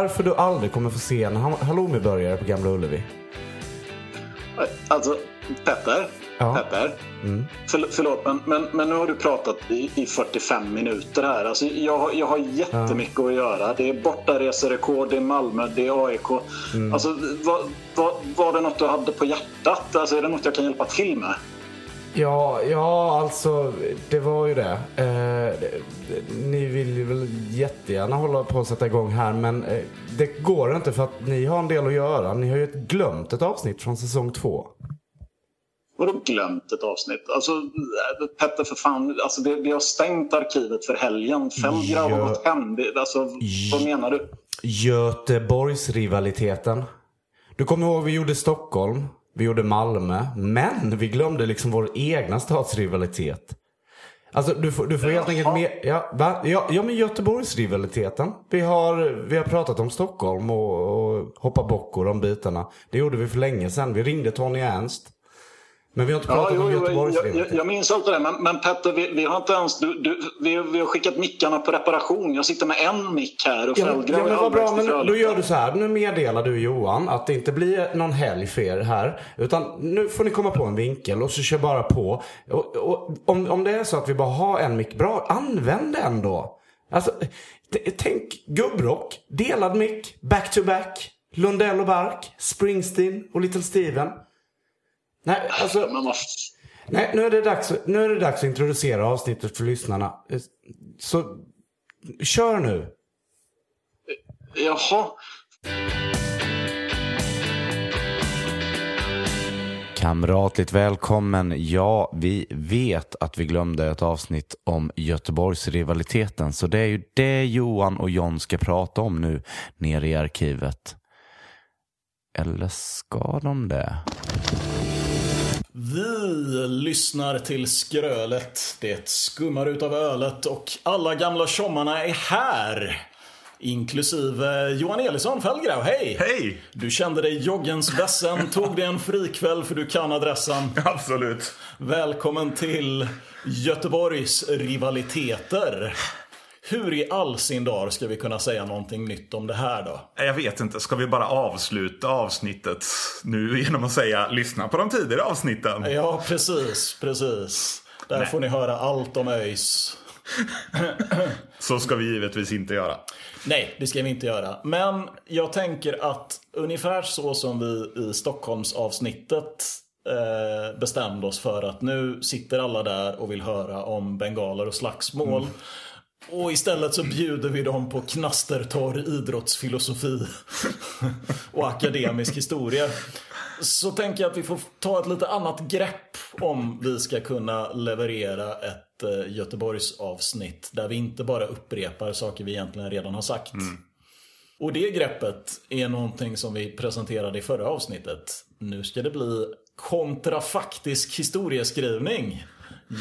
är därför du aldrig kommer få se en halloumiburgare på Gamla Ullevi. Alltså, Petter. Ja. Petter. Mm. För, förlåt, men, men, men, nu har du pratat i, i 45 minuter här. Alltså, jag, jag har jättemycket ja. att göra. Det är bortareserekord, det är Malmö, det är AIK. Mm. Alltså, var, var, var det något du hade på hjärtat? Alltså, är det något jag kan hjälpa till med? Ja, ja alltså det var ju det. Eh, ni vill ju väl jättegärna hålla på att sätta igång här men eh, det går inte för att ni har en del att göra. Ni har ju glömt ett avsnitt från säsong två. Vadå glömt ett avsnitt? Alltså, Petter för fan, alltså, vi, vi har stängt arkivet för helgen. Fem Gö... har gått hem. Alltså, vad menar du? Göteborgsrivaliteten. Du kommer ihåg vi gjorde Stockholm, vi gjorde Malmö, men vi glömde liksom vår egna stadsrivalitet. Alltså du får, du får helt enkelt med, ja, va? ja, ja men Göteborgsrivaliteten. Vi har, vi har pratat om Stockholm och, och hoppa bockor om bitarna. Det gjorde vi för länge sedan. Vi ringde Tony Ernst. Men vi har inte pratat ja, om Göteborgs jag, jag, jag minns allt det där. Men, men Petter, vi, vi, har inte ens... Du, du, vi, vi, har skickat mickarna på reparation. Jag sitter med en mick här och ja, ja, men vad bra, men då gör du så här. Nu meddelar du Johan att det inte blir någon helg för er här. Utan nu får ni komma på en vinkel och så kör bara på. Och, och, om, om det är så att vi bara har en mick, bra, använd den då. Alltså, tänk gubbrock, delad mick, back to back. Lundell och Bark, Springsteen och Little Steven. Nej, alltså... Nej, nu är, det dags, nu är det dags att introducera avsnittet för lyssnarna. Så kör nu. Jaha. Kamratligt välkommen. Ja, vi vet att vi glömde ett avsnitt om Göteborgsrivaliteten. Så det är ju det Johan och John ska prata om nu nere i arkivet. Eller ska de det? Vi lyssnar till skrölet. Det skummar ut av ölet och alla gamla tjommarna är här. Inklusive Johan Elisson Fällgrau, hej! Hej! Du kände dig joggens vässen, tog dig en frikväll för du kan adressen. Absolut. Välkommen till Göteborgs rivaliteter. Hur i all sin dar ska vi kunna säga någonting nytt om det här då? Jag vet inte. Ska vi bara avsluta avsnittet nu genom att säga lyssna på de tidigare avsnitten? Ja, precis. Precis. Där Nej. får ni höra allt om ÖIS. Så ska vi givetvis inte göra. Nej, det ska vi inte göra. Men jag tänker att ungefär så som vi i Stockholmsavsnittet eh, bestämde oss för att nu sitter alla där och vill höra om bengaler och slagsmål. Mm. Och istället så bjuder vi dem på knastertorr idrottsfilosofi och akademisk historia. Så tänker jag att vi får ta ett lite annat grepp om vi ska kunna leverera ett eh, Göteborgs avsnitt där vi inte bara upprepar saker vi egentligen redan har sagt. Mm. Och det greppet är någonting som vi presenterade i förra avsnittet. Nu ska det bli kontrafaktisk historieskrivning.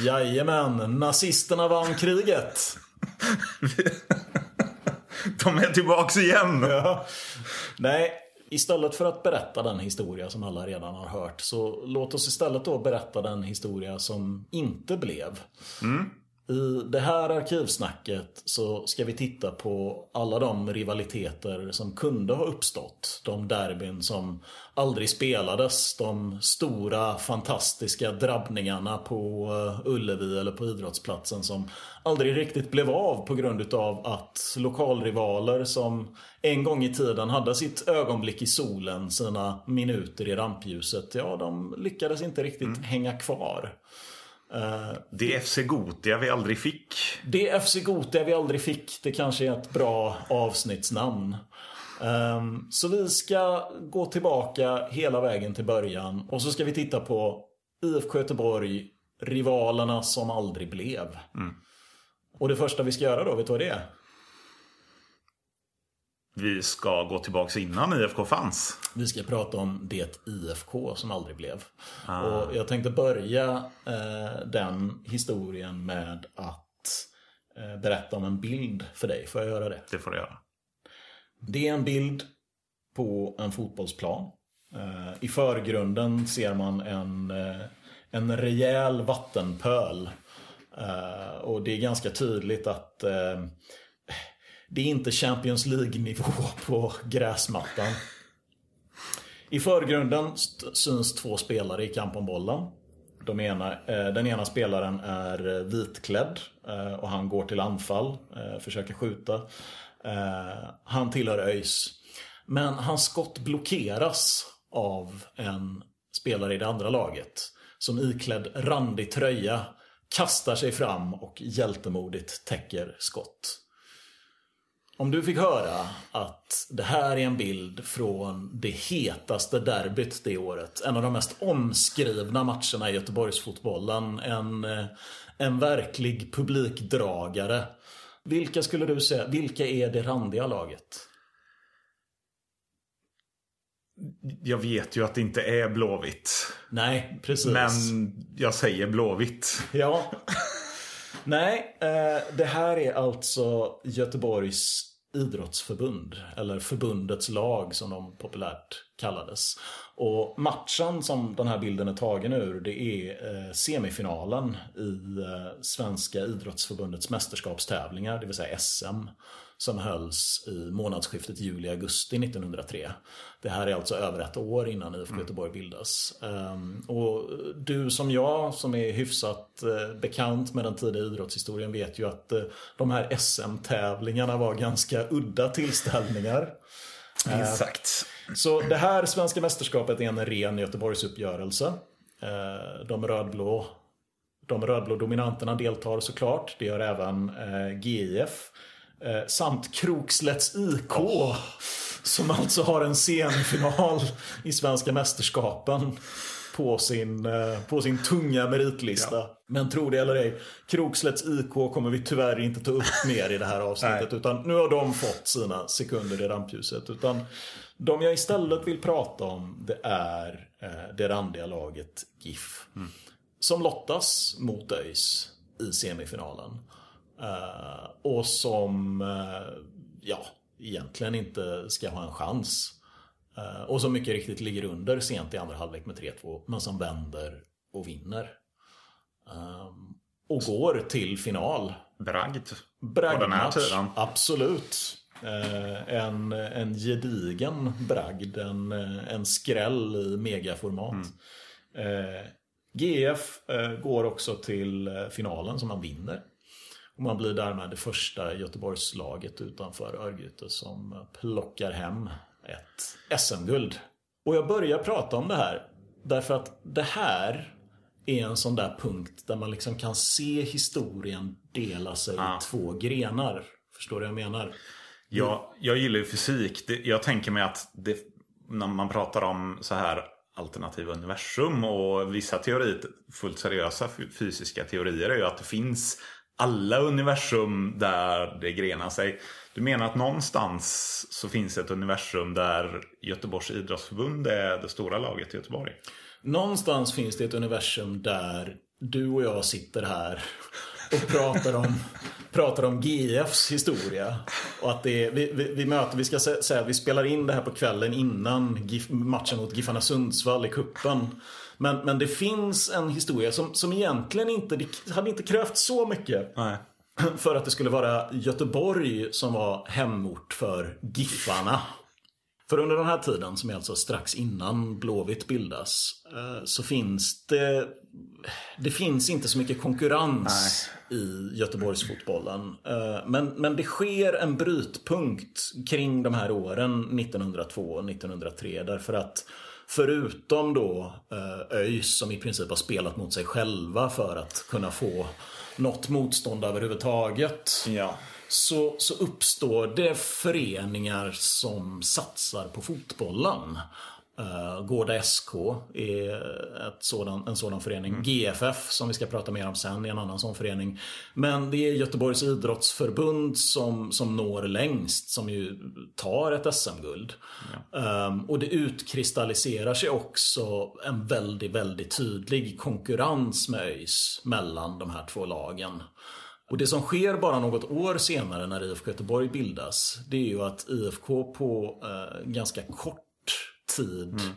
Jajamän, nazisterna vann kriget. De är tillbaks igen. Ja. Nej, istället för att berätta den historia som alla redan har hört så låt oss istället då berätta den historia som inte blev. Mm. I det här arkivsnacket så ska vi titta på alla de rivaliteter som kunde ha uppstått. De derbyn som aldrig spelades. De stora fantastiska drabbningarna på eh, Ullevi eller på idrottsplatsen som aldrig riktigt blev av på grund utav att lokalrivaler som en gång i tiden hade sitt ögonblick i solen, sina minuter i rampljuset, ja de lyckades inte riktigt mm. hänga kvar. Uh, det FC Gotia vi aldrig fick. Det FC Gotia vi aldrig fick. Det kanske är ett bra avsnittsnamn. Um, så vi ska gå tillbaka hela vägen till början och så ska vi titta på IFK Göteborg, rivalerna som aldrig blev. Mm. Och det första vi ska göra då, vet du vad det är? Vi ska gå tillbaka innan IFK fanns. Vi ska prata om det IFK som aldrig blev. Ah. Och jag tänkte börja eh, den historien med att eh, berätta om en bild för dig. Får jag göra det? Det får du göra. Det är en bild på en fotbollsplan. Eh, I förgrunden ser man en, eh, en rejäl vattenpöl. Eh, och det är ganska tydligt att det är inte Champions League-nivå på gräsmattan. I förgrunden syns två spelare i kamp om bollen. De ena, eh, den ena spelaren är eh, vitklädd eh, och han går till anfall, eh, försöker skjuta. Eh, han tillhör ÖIS. Men hans skott blockeras av en spelare i det andra laget. Som iklädd randig tröja kastar sig fram och hjältemodigt täcker skott. Om du fick höra att det här är en bild från det hetaste derbyt det året. En av de mest omskrivna matcherna i Göteborgsfotbollen. En, eh, en verklig publikdragare. Vilka skulle du säga, vilka är det randiga laget? Jag vet ju att det inte är Blåvitt. Nej, precis. Men jag säger Blåvitt. Ja. Nej, eh, det här är alltså Göteborgs idrottsförbund, eller förbundets lag som de populärt kallades. Och matchen som den här bilden är tagen ur, det är eh, semifinalen i eh, Svenska idrottsförbundets mästerskapstävlingar, det vill säga SM som hölls i månadsskiftet juli-augusti 1903. Det här är alltså över ett år innan IFK mm. Göteborg bildas. Um, och du som jag, som är hyfsat uh, bekant med den tidiga idrottshistorien, vet ju att uh, de här SM-tävlingarna var ganska udda tillställningar. Exakt. Uh, så det här svenska mästerskapet är en ren Göteborgsuppgörelse. De rödblå de rödblå dominanterna deltar såklart. Det gör även GIF. Eh, samt Krokslätts IK. Oh. Som alltså har en semifinal i Svenska Mästerskapen på sin, eh, på sin tunga meritlista. Ja. Men tro det eller ej, Krokslätts IK kommer vi tyvärr inte ta upp mer i det här avsnittet. utan nu har de fått sina sekunder i rampljuset. Utan de jag istället vill prata om det är eh, det randiga laget GIF. Mm. Som lottas mot ÖIS i semifinalen. Uh, och som, uh, ja, egentligen inte ska ha en chans. Uh, och som mycket riktigt ligger under sent i andra halvlek med 3-2, men som vänder och vinner. Och går till final. Bragd. Bragd på den här tiden. Absolut. en, en gedigen bragd. En, en skräll i megaformat. Mm. GF går också till finalen som man vinner. Och man blir därmed det första Göteborgslaget utanför Örgryte som plockar hem ett SM-guld. Och jag börjar prata om det här därför att det här är en sån där punkt där man liksom kan se historien dela sig ja. i två grenar. Förstår du vad jag menar? Ja, jag gillar ju fysik. Jag tänker mig att det, när man pratar om så här alternativa universum och vissa teorier, fullt seriösa fysiska teorier är ju att det finns alla universum där det grenar sig. Du menar att någonstans så finns ett universum där Göteborgs idrottsförbund är det stora laget i Göteborg? Någonstans finns det ett universum där du och jag sitter här och pratar om, pratar om GFs historia. Och att det är, vi, vi, vi möter, vi ska säga att vi spelar in det här på kvällen innan GIF, matchen mot Giffarna Sundsvall i kuppen men, men det finns en historia som, som egentligen inte, det hade inte krävt så mycket. Nej. För att det skulle vara Göteborg som var hemort för Giffarna. För under den här tiden, som är alltså strax innan Blåvitt bildas, eh, så finns det... Det finns inte så mycket konkurrens Nej. i Göteborgsfotbollen. Eh, men, men det sker en brytpunkt kring de här åren 1902 och 1903 därför att Förutom då eh, ÖIS som i princip har spelat mot sig själva för att kunna få något motstånd överhuvudtaget. Ja. Så, så uppstår det föreningar som satsar på fotbollen. Uh, Gårda SK är sådan, en sådan förening. Mm. GFF som vi ska prata mer om sen är en annan sån förening. Men det är Göteborgs idrottsförbund som, som når längst. Som ju tar ett SM-guld. Ja. Um, och det utkristalliserar sig också en väldigt, väldigt tydlig konkurrens med ÖIS mellan de här två lagen. Och det som sker bara något år senare när IFK Göteborg bildas. Det är ju att IFK på uh, ganska kort tid mm.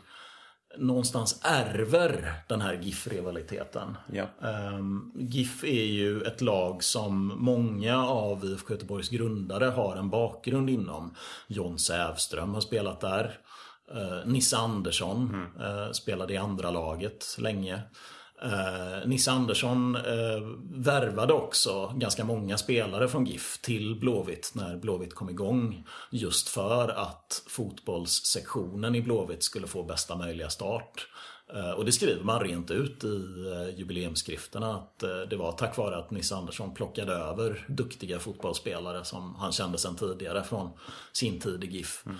någonstans ärver den här GIF-rivaliteten. Ja. Um, GIF är ju ett lag som många av IFK Göteborgs grundare har en bakgrund inom. John Sävström har spelat där. Uh, Nisse Andersson mm. uh, spelade i andra laget länge. Uh, Nisse Andersson uh, värvade också ganska många spelare från GIF till Blåvitt när Blåvitt kom igång. Just för att fotbollssektionen i Blåvitt skulle få bästa möjliga start. Uh, och det skriver man rent ut i jubileumsskrifterna att det var tack vare att Nisse Andersson plockade över duktiga fotbollsspelare som han kände sedan tidigare från sin tid i GIF. Mm.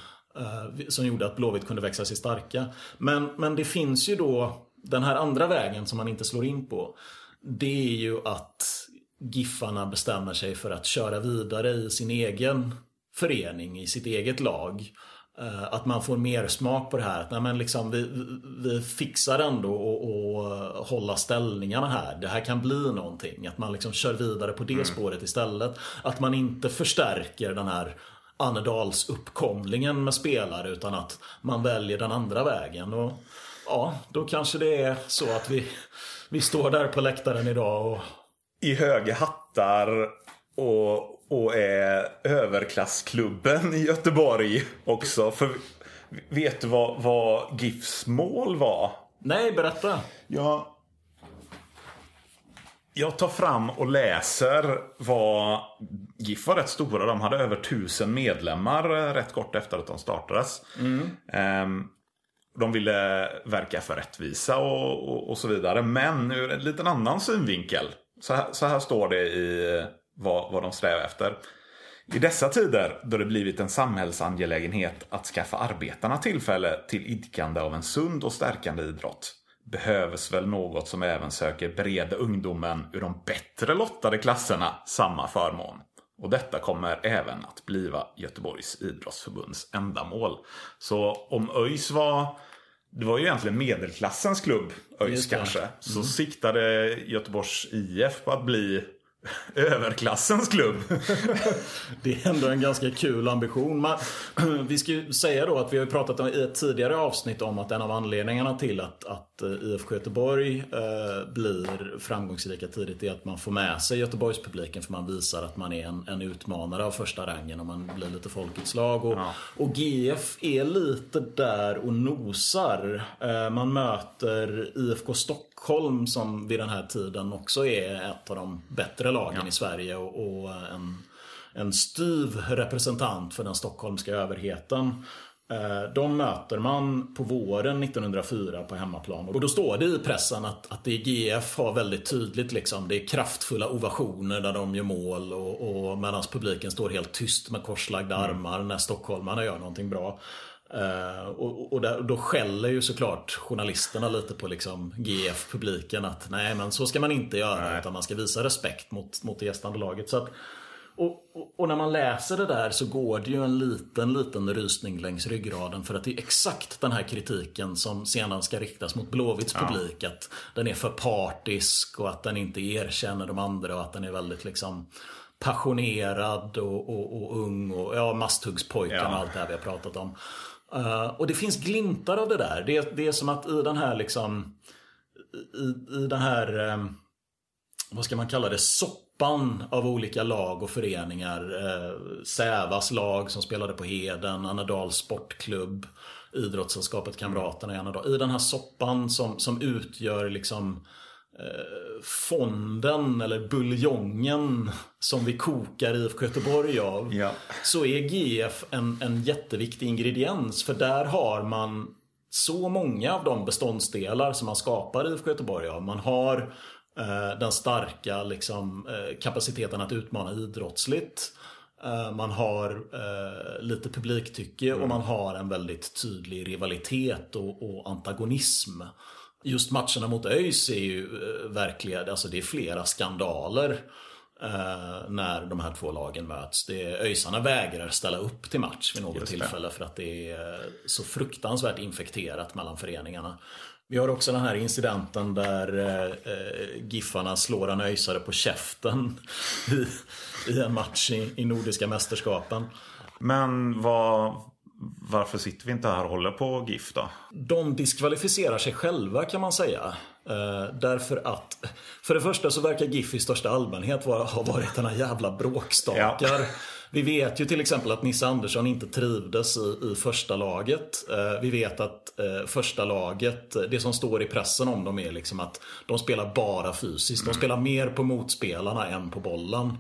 Som gjorde att Blåvitt kunde växa sig starka. Men, men det finns ju då den här andra vägen som man inte slår in på. Det är ju att Giffarna bestämmer sig för att köra vidare i sin egen förening, i sitt eget lag. Eh, att man får mer smak på det här. Att nej, men liksom, vi, vi fixar ändå att hålla ställningarna här. Det här kan bli någonting. Att man liksom kör vidare på det mm. spåret istället. Att man inte förstärker den här Annedals uppkomlingen med spelare utan att man väljer den andra vägen. Och ja, då kanske det är så att vi, vi står där på läktaren idag och... I höga hattar och, och är överklassklubben i Göteborg också. För vet du vad, vad GIFs mål var? Nej, berätta. Ja, jag tar fram och läser vad GIF var rätt stora. De hade över tusen medlemmar rätt kort efter att de startades. Mm. Um, de ville verka för rättvisa och, och, och, så vidare. Men ur en liten annan synvinkel. Så här, så här står det i eh, vad, vad de strävar efter. I dessa tider då det blivit en samhällsangelägenhet att skaffa arbetarna tillfälle till idkande av en sund och stärkande idrott behövs väl något som även söker bereda ungdomen ur de bättre lottade klasserna samma förmån. Och detta kommer även att bliva Göteborgs idrottsförbunds ändamål. Så om ÖIS var det var ju egentligen medelklassens klubb, ÖIS kanske. Så mm. siktade Göteborgs IF på att bli överklassens klubb. det är ändå en ganska kul ambition. Man, vi ska ju säga då att vi har pratat i ett tidigare avsnitt om att en av anledningarna till att, att eh, IFK Göteborg eh, blir framgångsrika tidigt är att man får med sig Göteborgspubliken för man visar att man är en, en utmanare av första rangen och man blir lite folkets lag. Och, ja. och GF är lite där och nosar. Eh, man möter IFK Stockholm Stockholm som vid den här tiden också är ett av de bättre lagen ja. i Sverige och, och, en, en styv representant för den stockholmska överheten. Eh, de möter man på våren 1904 på hemmaplan. Och då står det i pressen att, att DGF har väldigt tydligt liksom, det är kraftfulla ovationer där de gör mål och, och medan publiken står helt tyst med korslagda mm. armar när stockholmarna gör någonting bra. Uh, och, och där, då skäller ju såklart journalisterna lite på liksom GF-publiken att nej men så ska man inte göra nej. utan man ska visa respekt mot, mot det gästande laget. Så att, och, och, och, när man läser det där så går det ju en liten, liten rysning längs ryggraden för att det är exakt den här kritiken som sedan ska riktas mot Blåvitts ja. publik. Att den är för partisk och att den inte erkänner de andra och att den är väldigt liksom passionerad och, och, och ung och ja, masthuggspojken ja. och allt det här vi har pratat om. Uh, och det finns glimtar av det där. Det, det är som att i den här liksom i, i den här um, vad ska man kalla det, soppan av olika lag och föreningar. Eh, Sävas lag som spelade på Heden, Annedals sportklubb, Idrottssällskapet Kamraterna i Annedal. I den här soppan som, som utgör liksom eh, fonden eller buljongen som vi kokar IFK Göteborg av. Ja. Så är GF en, en jätteviktig ingrediens. För där har man så många av de beståndsdelar som man skapar IFK Göteborg av. Man har den starka liksom, eh, kapaciteten att utmana idrottsligt. Eh, man har eh, lite publiktycke mm. och man har en väldigt tydlig rivalitet och, och antagonism. Just matcherna mot ÖIS är ju eh, verkligen, alltså det är flera skandaler eh, när de här två lagen möts. Det ÖISarna vägrar ställa upp till match vid något tillfälle för att det är så fruktansvärt infekterat mellan föreningarna. Vi har också den här incidenten där eh, Giffarna slår en öisare på käften i, i en match i, i Nordiska mästerskapen. Men vad, varför sitter vi inte här och håller på GIF då? De diskvalificerar sig själva kan man säga. Eh, därför att, för det första så verkar GIF i största allmänhet vara, ha varit den här jävla bråkstakar. Ja. Vi vet ju till exempel att Nisse Andersson inte trivdes i, i första laget. Eh, vi vet att eh, första laget, det som står i pressen om dem är liksom att de spelar bara fysiskt. De mm. spelar mer på motspelarna än på bollen.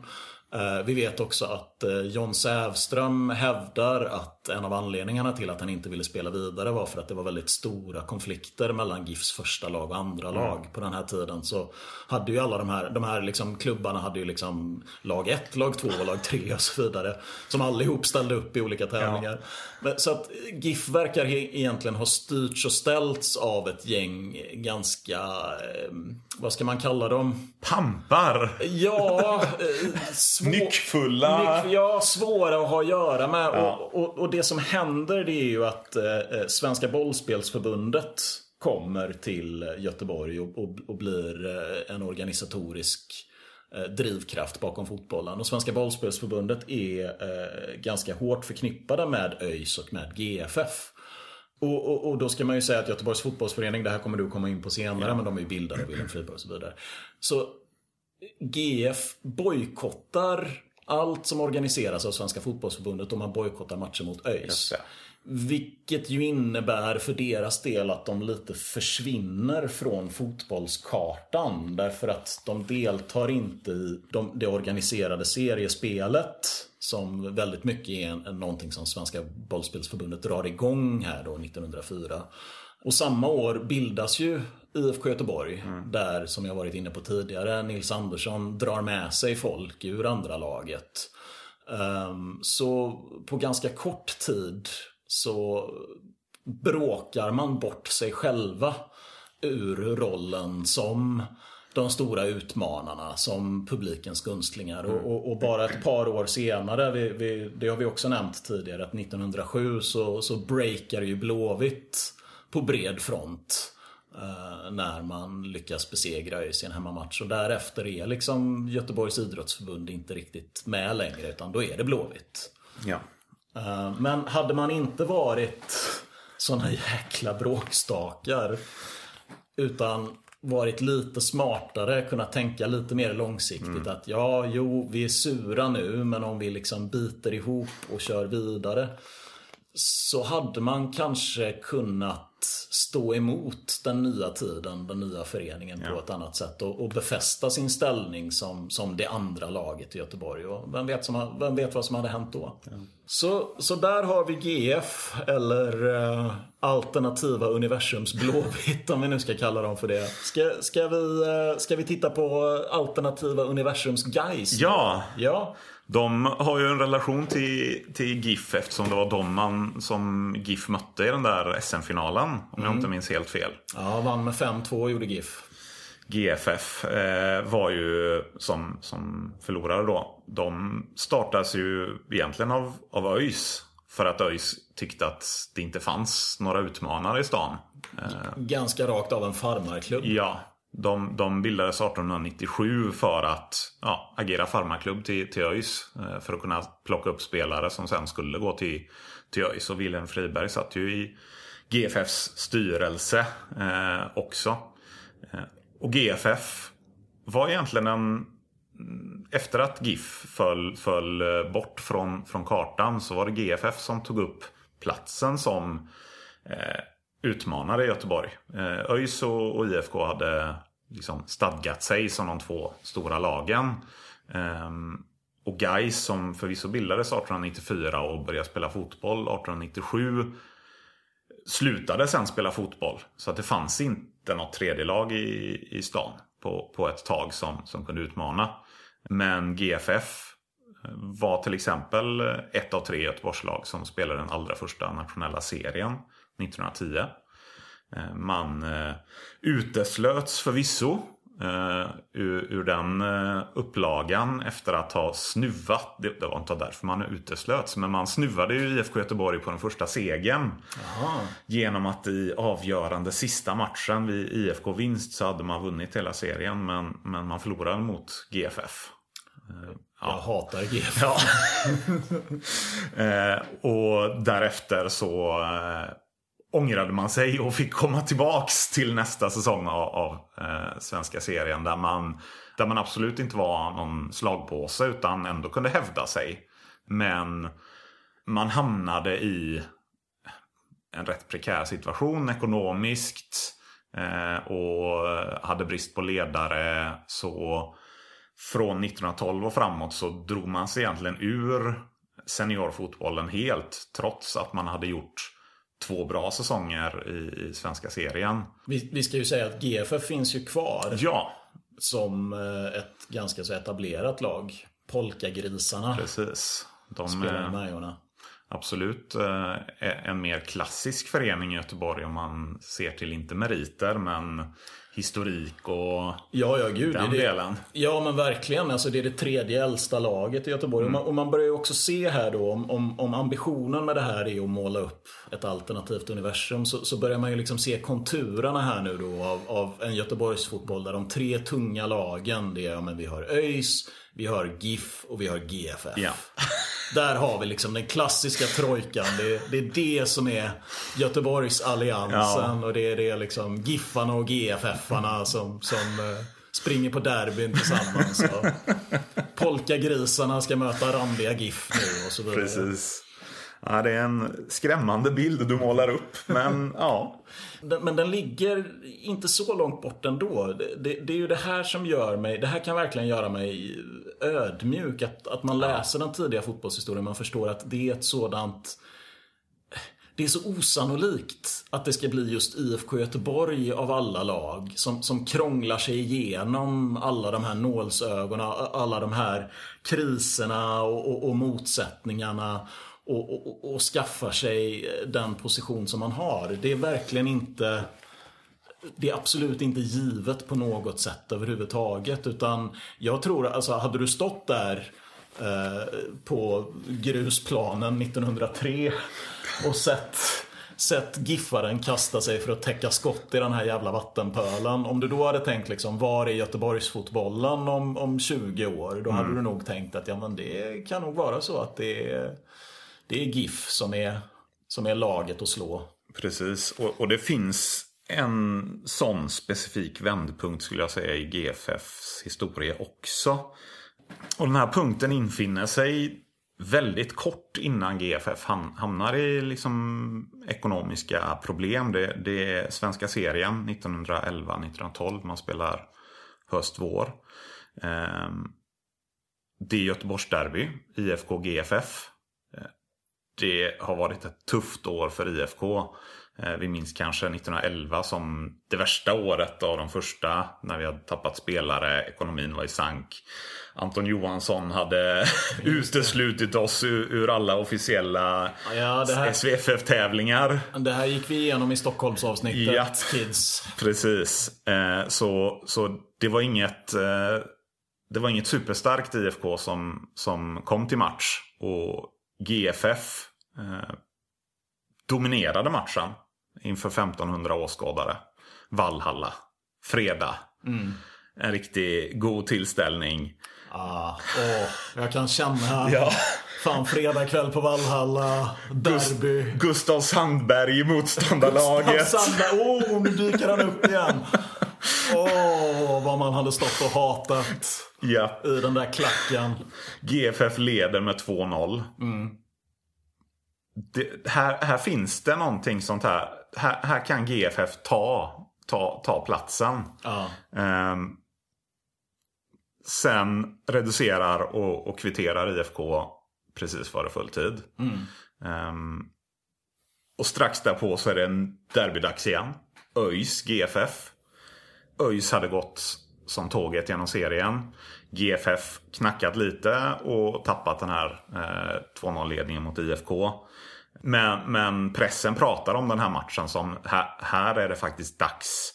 Eh, vi vet också att eh, John Sävström hävdar att en av anledningarna till att han inte ville spela vidare var för att det var väldigt stora konflikter mellan GIFs första lag och andra mm. lag. På den här tiden så hade ju alla de här, de här liksom klubbarna hade ju liksom lag 1, lag 2 och lag 3 och så vidare. Som allihop ställde upp i olika tävlingar. Ja. Så att GIF verkar egentligen ha styrts och ställts av ett gäng ganska, eh, vad ska man kalla dem? Pampar! Ja, Nyckfulla. Nyck, ja, svåra att ha att göra med. Ja. Och, och, och, det som händer det är ju att eh, eh, Svenska bollspelsförbundet kommer till Göteborg och, och, och blir eh, en organisatorisk eh, drivkraft bakom fotbollen. Och Svenska bollspelsförbundet är eh, ganska hårt förknippade med ÖIS och med GFF. Och, och, och, då ska man ju säga att Göteborgs fotbollsförening, det här kommer du komma in på senare, ja. men de är ju bildade av Wilhelm Friberg och så vidare. Så GF bojkottar allt som organiseras av Svenska Fotbollsförbundet och man bojkottar matcher mot ÖIS. Vilket ju innebär för deras del att de lite försvinner från fotbollskartan. Därför att de deltar inte i de, det organiserade seriespelet. Som väldigt mycket är en, en, någonting som Svenska bollspelsförbundet drar igång här då 1904. Och samma år bildas ju IFK Göteborg. Mm. Där, som jag varit inne på tidigare, Nils Andersson drar med sig folk ur andra laget. Um, så på ganska kort tid så bråkar man bort sig själva ur rollen som de stora utmanarna som publikens gunstlingar. Mm. Och, och, bara ett par år senare, vi, vi, det har vi också nämnt tidigare, att 1907 så, så breakar ju Blåvitt på bred front. Eh, när man lyckas besegra i en hemmamatch. Och därefter är liksom Göteborgs idrottsförbund inte riktigt med längre utan då är det Blåvitt. Ja. Eh, men hade man inte varit såna jäkla bråkstakar utan varit lite smartare, kunnat tänka lite mer långsiktigt. Mm. Att ja, jo, vi är sura nu men om vi liksom biter ihop och kör vidare så hade man kanske kunnat stå emot den nya tiden, den nya föreningen ja. på ett annat sätt och, och, befästa sin ställning som, som det andra laget i Göteborg. Och vem, vet som, vem vet vad som hade hänt då? Ja. Så, så där har vi GF, eller eh, Alternativa Universums Blåvitt om vi nu ska kalla dem för det. Ska, ska, vi, eh, ska vi titta på Alternativa Universums Guys? Ja! ja. De har ju en relation till, till GIF eftersom det var de man som GIF mötte i den där SM-finalen. Om mm. jag inte minns helt fel. Ja, vann med 5-2 gjorde GIF. GFF eh, var ju som, som förlorare då. De startas ju egentligen av, av ÖIS. För att ÖIS tyckte att det inte fanns några utmanare i stan. Eh, Ganska rakt av en farmarklubb. Ja, de, de bildades 1897 för att ja, agera farmaklubb till, till ÖIS. Eh, för att kunna plocka upp spelare som sen skulle gå till, till ÖIS. Och Wilhelm Friberg satt ju i GFFs styrelse eh, också. Eh, och GFF var egentligen en... Efter att GIF föll, föll eh, bort från, från kartan så var det GFF som tog upp platsen som eh, utmanare i Göteborg. Eh, ÖIS och IFK hade liksom stadgat sig som de två stora lagen. Ehm, och Gais som förvisso bildades 1894 och började spela fotboll 1897 slutade sen spela fotboll. Så att det fanns inte något tredje lag i, i stan på, på ett tag som, som kunde utmana. Men GFF eh, var till exempel ett av tre Göteborgslag som spelade den allra första nationella serien 1910. Eh, man eh, uteslöts förvisso Uh, ur, ur den upplagan efter att ha snuvat. Det, det var inte därför man uteslöts. Men man snuvade ju IFK Göteborg på den första segern. Genom att i avgörande sista matchen vid IFK-vinst så hade man vunnit hela serien. Men, men man förlorade mot GFF. Jag hatar GF. Ja. eh, och därefter så eh, ångrade man sig och fick komma tillbaks till nästa säsong av, av eh, svenska serien. Där man, där man absolut inte var någon slagpåse utan ändå kunde hävda sig. Men man hamnade i en rätt prekär situation ekonomiskt. Eh, och hade brist på ledare. Så från 1912 och framåt så drog man sig egentligen ur seniorfotbollen helt. Trots att man hade gjort två bra säsonger i, i svenska serien. Vi, vi ska ju säga att GFF finns ju kvar. Ja. Som eh, ett ganska så etablerat lag. Polkagrisarna. Precis. De spelar med. Absolut eh, en mer klassisk förening i Göteborg om man ser till, inte meriter, men historik och ja, ja, gud, den det, delen. Ja, men verkligen. Alltså, det är det tredje äldsta laget i Göteborg. Mm. Och, man, och man börjar ju också se här då om, om, om, ambitionen med det här är att måla upp ett alternativt universum så, så börjar man ju liksom se konturerna här nu då av, av en Göteborgsfotboll där de tre tunga lagen, det är, ja, men vi har ÖIS, vi har GIF och vi har GFF. Ja. Där har vi liksom den klassiska trojkan. Det, det är det som är Göteborgs alliansen. Ja. Och det är det liksom Giffarna och GFF-arna som, som uh, springer på derbyn tillsammans. Och polkagrisarna ska möta randiga GIF nu och så vidare. Precis. Ja, det är en skrämmande bild du målar upp. Men ja. Men den ligger inte så långt bort ändå. Det, det, det, är ju det här som gör mig, det här kan verkligen göra mig ödmjuk. Att, att man läser den tidiga fotbollshistorien. Man förstår att det är ett sådant det är så osannolikt att det ska bli just IFK Göteborg av alla lag som, som krånglar sig igenom alla de här nålsögonen, alla de här kriserna och, och, och motsättningarna och, och, och skaffar sig den position som man har. Det är verkligen inte det är absolut inte givet på något sätt överhuvudtaget. Utan jag tror, alltså hade du stått där eh, på grusplanen 1903 och sett, sett giffaren kasta sig för att täcka skott i den här jävla vattenpölen. Om du då hade tänkt liksom, var är Göteborgsfotbollen om, om 20 år? Då hade mm. du nog tänkt att ja, men det kan nog vara så att det är det är GIF som är, som är laget att slå. Precis, och, och det finns en sån specifik vändpunkt skulle jag säga i GFFs historia också. Och den här punkten infinner sig väldigt kort innan GFF hamnar i liksom ekonomiska problem. Det, det är svenska serien 1911-1912. Man spelar höst-vår. Ehm, det är Göteborgsderby. IFK GFF eh, det har varit ett tufft år för IFK. Eh, vi minns kanske 1911 som det värsta året av de första när vi hade tappat spelare, ekonomin var i sank. Anton Johansson hade uteslutit oss ur, alla officiella ja, SVFF-tävlingar. Det här gick vi igenom i Stockholmsavsnittet, ja, Kids. Precis. Eh, så, så det var inget eh, det var inget superstarkt IFK som, som kom till match. Och GFF eh, dominerade matchen inför 1500 åskådare. Vallhalla. Fredag. Mm. En riktig god tillställning. Ah, åh, jag kan känna ja. Fan, fredag kväll på Vallhalla, derby. Gust Gustav Sandberg i motståndarlaget. Gustav Sandberg, åh, oh, nu dyker han upp igen. Åh, oh, vad man hade stått och hatat ja. i den där klacken. GFF leder med 2-0. Mm. här, här finns det någonting sånt här. Här, här kan GFF ta, ta, ta platsen. Ja. Um, sen reducerar och, och kvitterar IFK precis före fulltid. Mm. Um, och strax därpå så är det en derbydags igen. ÖIS GFF. ÖIS hade gått som tåget genom serien. GFF knackat lite och tappat den här eh, 2-0-ledningen mot IFK. Men, men, pressen pratar om den här matchen som här, här är det faktiskt dags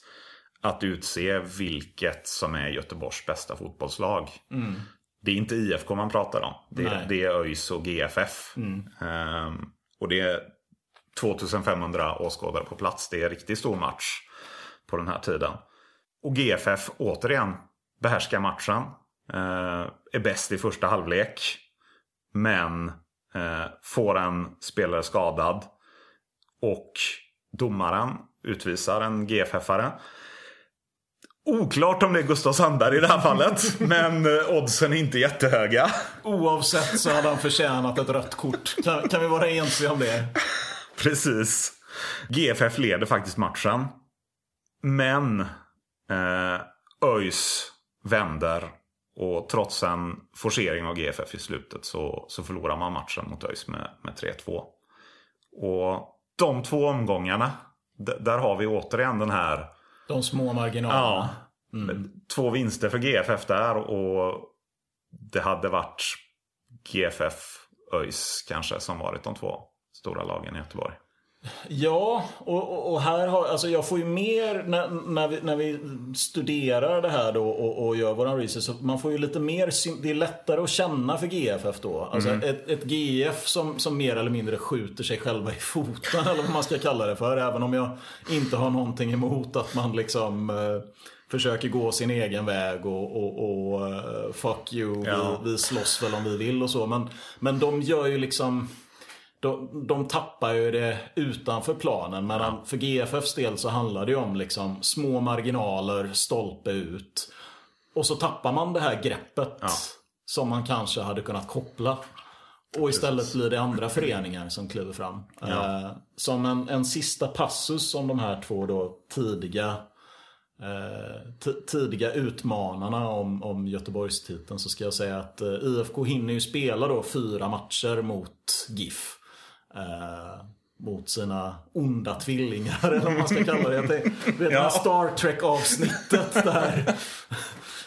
att utse vilket som är Göteborgs bästa fotbollslag. Mm. Det är inte IFK man pratar om. Det, det är ÖIS och GFF. Mm. Um, och det är 2500 åskådare på plats. Det är en riktigt stor match på den här tiden. Och GFF återigen behärskar matchen. Eh, är bäst i första halvlek. Men eh, får en spelare skadad. Och domaren utvisar en GFF-are. Oklart om det är Gustav Sandberg i det här fallet. men eh, oddsen är inte jättehöga. Oavsett så hade han förtjänat ett rött kort. Kan, kan vi vara ense om det? Precis. GFF leder faktiskt matchen. Men eh, ÖIS vänder. Och trots en forcering av GFF i slutet så, så förlorar man matchen mot ÖIS med, med 3-2. Och de två omgångarna, där har vi återigen den här... De små marginalerna. Ja, mm. Två vinster för GFF där och det hade varit GFF, ÖIS kanske som varit de två stora lagen i Göteborg. Ja, och, och, här har, alltså jag får ju mer när, när, vi, när vi studerar det här då och, och gör våran research. Så man får ju lite mer, det är lättare att känna för GFF då. Alltså mm. ett, ett GF som, som mer eller mindre skjuter sig själva i foten eller vad man ska kalla det för. Även om jag inte har någonting emot att man liksom eh, försöker gå sin egen väg och, och, och uh, fuck you, ja. vi, vi slåss väl om vi vill och så. Men, men de gör ju liksom de, de tappar ju det utanför planen. Men ja. för GFFs del så handlar det ju om liksom små marginaler, stolpe ut. Och så tappar man det här greppet ja. som man kanske hade kunnat koppla. Och istället Precis. blir det andra föreningar som kliver fram. Ja. Eh, som en, en sista passus om de här två då tidiga eh, tidiga utmanarna om, om Göteborgstiteln så ska jag säga att eh, IFK hinner ju spela då fyra matcher mot GIF. Eh, mot sina onda tvillingar eller vad man ska kalla det. Jag tänkte, vet, ja. Star Trek avsnittet där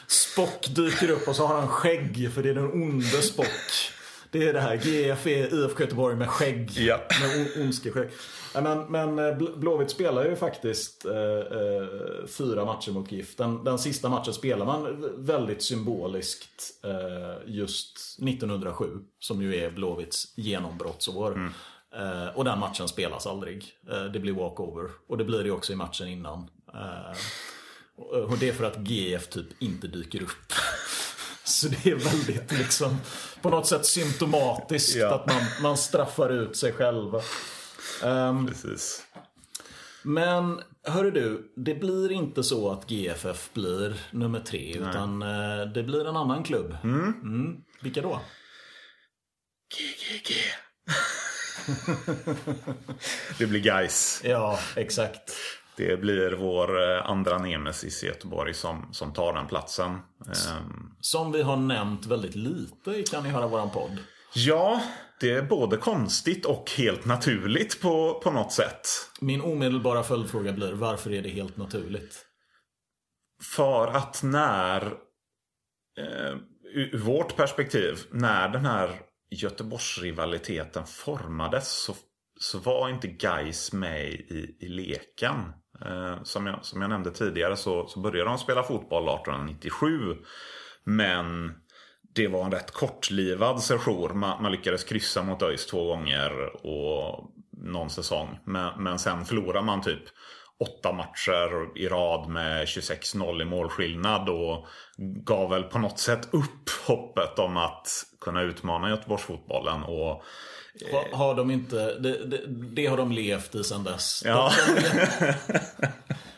Spock dyker upp och så har han skägg för det är den onde Spock. Det är det här, GF är IFK Göteborg med skägg. Ja. Med ondskeskägg. Men, men eh, Blåvitt spelar ju faktiskt eh, eh, fyra matcher mot GIF. Den, den sista matchen spelar man väldigt symboliskt eh, just 1907. Som ju är Blåvitts genombrottsår. Mm. Eh, och den matchen spelas aldrig. Det blir walkover. Och det blir det också i matchen innan. Och det är för att GF typ inte dyker upp. Så det är väldigt liksom på något sätt symptomatiskt ja. att man, man straffar ut sig själva. Um, Precis. Men hörru du, det blir inte så att GFF blir nummer tre. Nej. Utan uh, det blir en annan klubb. Mm. Mm. Vilka då? GGG. det blir guys. Ja, exakt. Det blir vår eh, andra nemesis i Göteborg som, som tar den platsen. Ehm. Som vi har nämnt väldigt lite Kan ni höra våran podd? Ja, det är både konstigt och helt naturligt på, på något sätt. Min omedelbara följdfråga blir varför är det helt naturligt? För att när, eh, ur vårt perspektiv, när den här Göteborgsrivaliteten formades så, så var inte Guys med i, i leken. Eh, som, jag, som jag nämnde tidigare så, så började de spela fotboll 1897. Men det var en rätt kortlivad sejour. Man, man lyckades kryssa mot ÖIS två gånger och någon säsong. Men, men sen förlorade man typ åtta matcher i rad med 26-0 i målskillnad och gav väl på något sätt upp hoppet om att kunna utmana Göteborgsfotbollen. Och, eh... Har de inte, det, det, det, har de levt i sedan dess. Ja.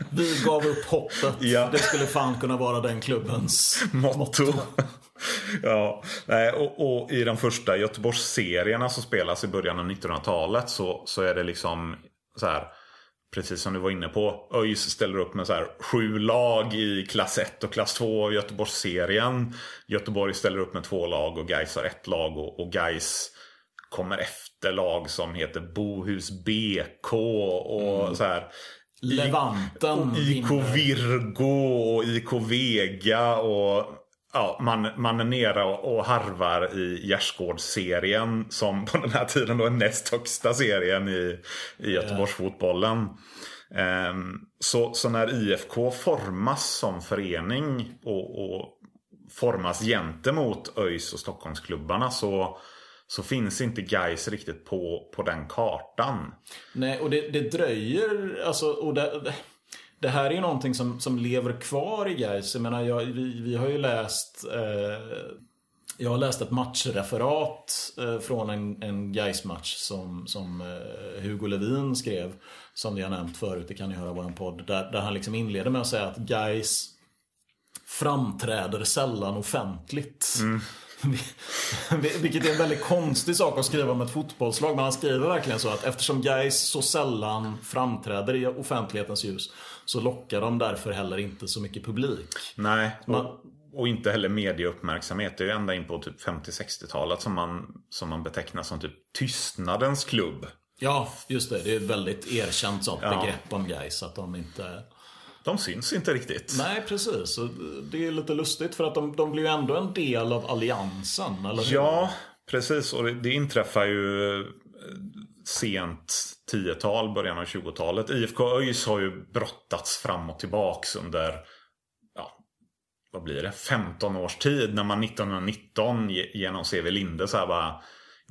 Vi gav upp hoppet. Ja. Det skulle fan kunna vara den klubbens motto. motto. ja, och, och, i de första Göteborgsserierna som spelas i början av 1900-talet så, så är det liksom så här Precis som du var inne på. ÖIS ställer upp med så här sju lag i klass 1 och klass 2 av Göteborgsserien. Göteborg ställer upp med två lag och Gais har ett lag. Och, och Gais kommer efter lag som heter Bohus BK och mm. så här. Levanten IK Virgo och IK Vega och Ja, man, är nere och harvar i Gärsgårdsserien som på den här tiden då är näst högsta serien i, i Göteborgsfotbollen. Um, så, så när IFK formas som förening och, och formas gentemot ÖIS och Stockholmsklubbarna så, så finns inte Gais riktigt på, på den kartan. Nej, och det, det dröjer, alltså, och det, det här är ju någonting som, som lever kvar i Gais. Jag menar, jag, vi, vi har ju läst eh, jag har läst ett matchreferat eh, från en, en Gais-match som, som eh, Hugo Levin skrev. Som vi har nämnt förut, det kan ni höra i vår podd. Där, där han liksom inleder med att säga att Gais framträder sällan offentligt. Mm. Vilket är en väldigt konstig sak att skriva om ett fotbollslag. Men han skriver verkligen så att eftersom Gais så sällan framträder i offentlighetens ljus så lockar de därför heller inte så mycket publik. Nej, man, och inte heller medieuppmärksamhet. Det är ju ända in på typ 50-60-talet som man, som man betecknar som typ tystnadens klubb. Ja, just det. Det är ett väldigt erkänt sånt ja. begrepp om Gais att de inte... De syns inte riktigt. Nej, precis. Det är lite lustigt för att de, de blir ju ändå en del av alliansen, eller hur? Ja, precis. Och det, det inträffar ju sent 10-tal, början av 20-talet. IFK ÖIS har ju brottats fram och tillbaks under vad blir det, 15 års tid när man 1919 genom CV Linde så här bara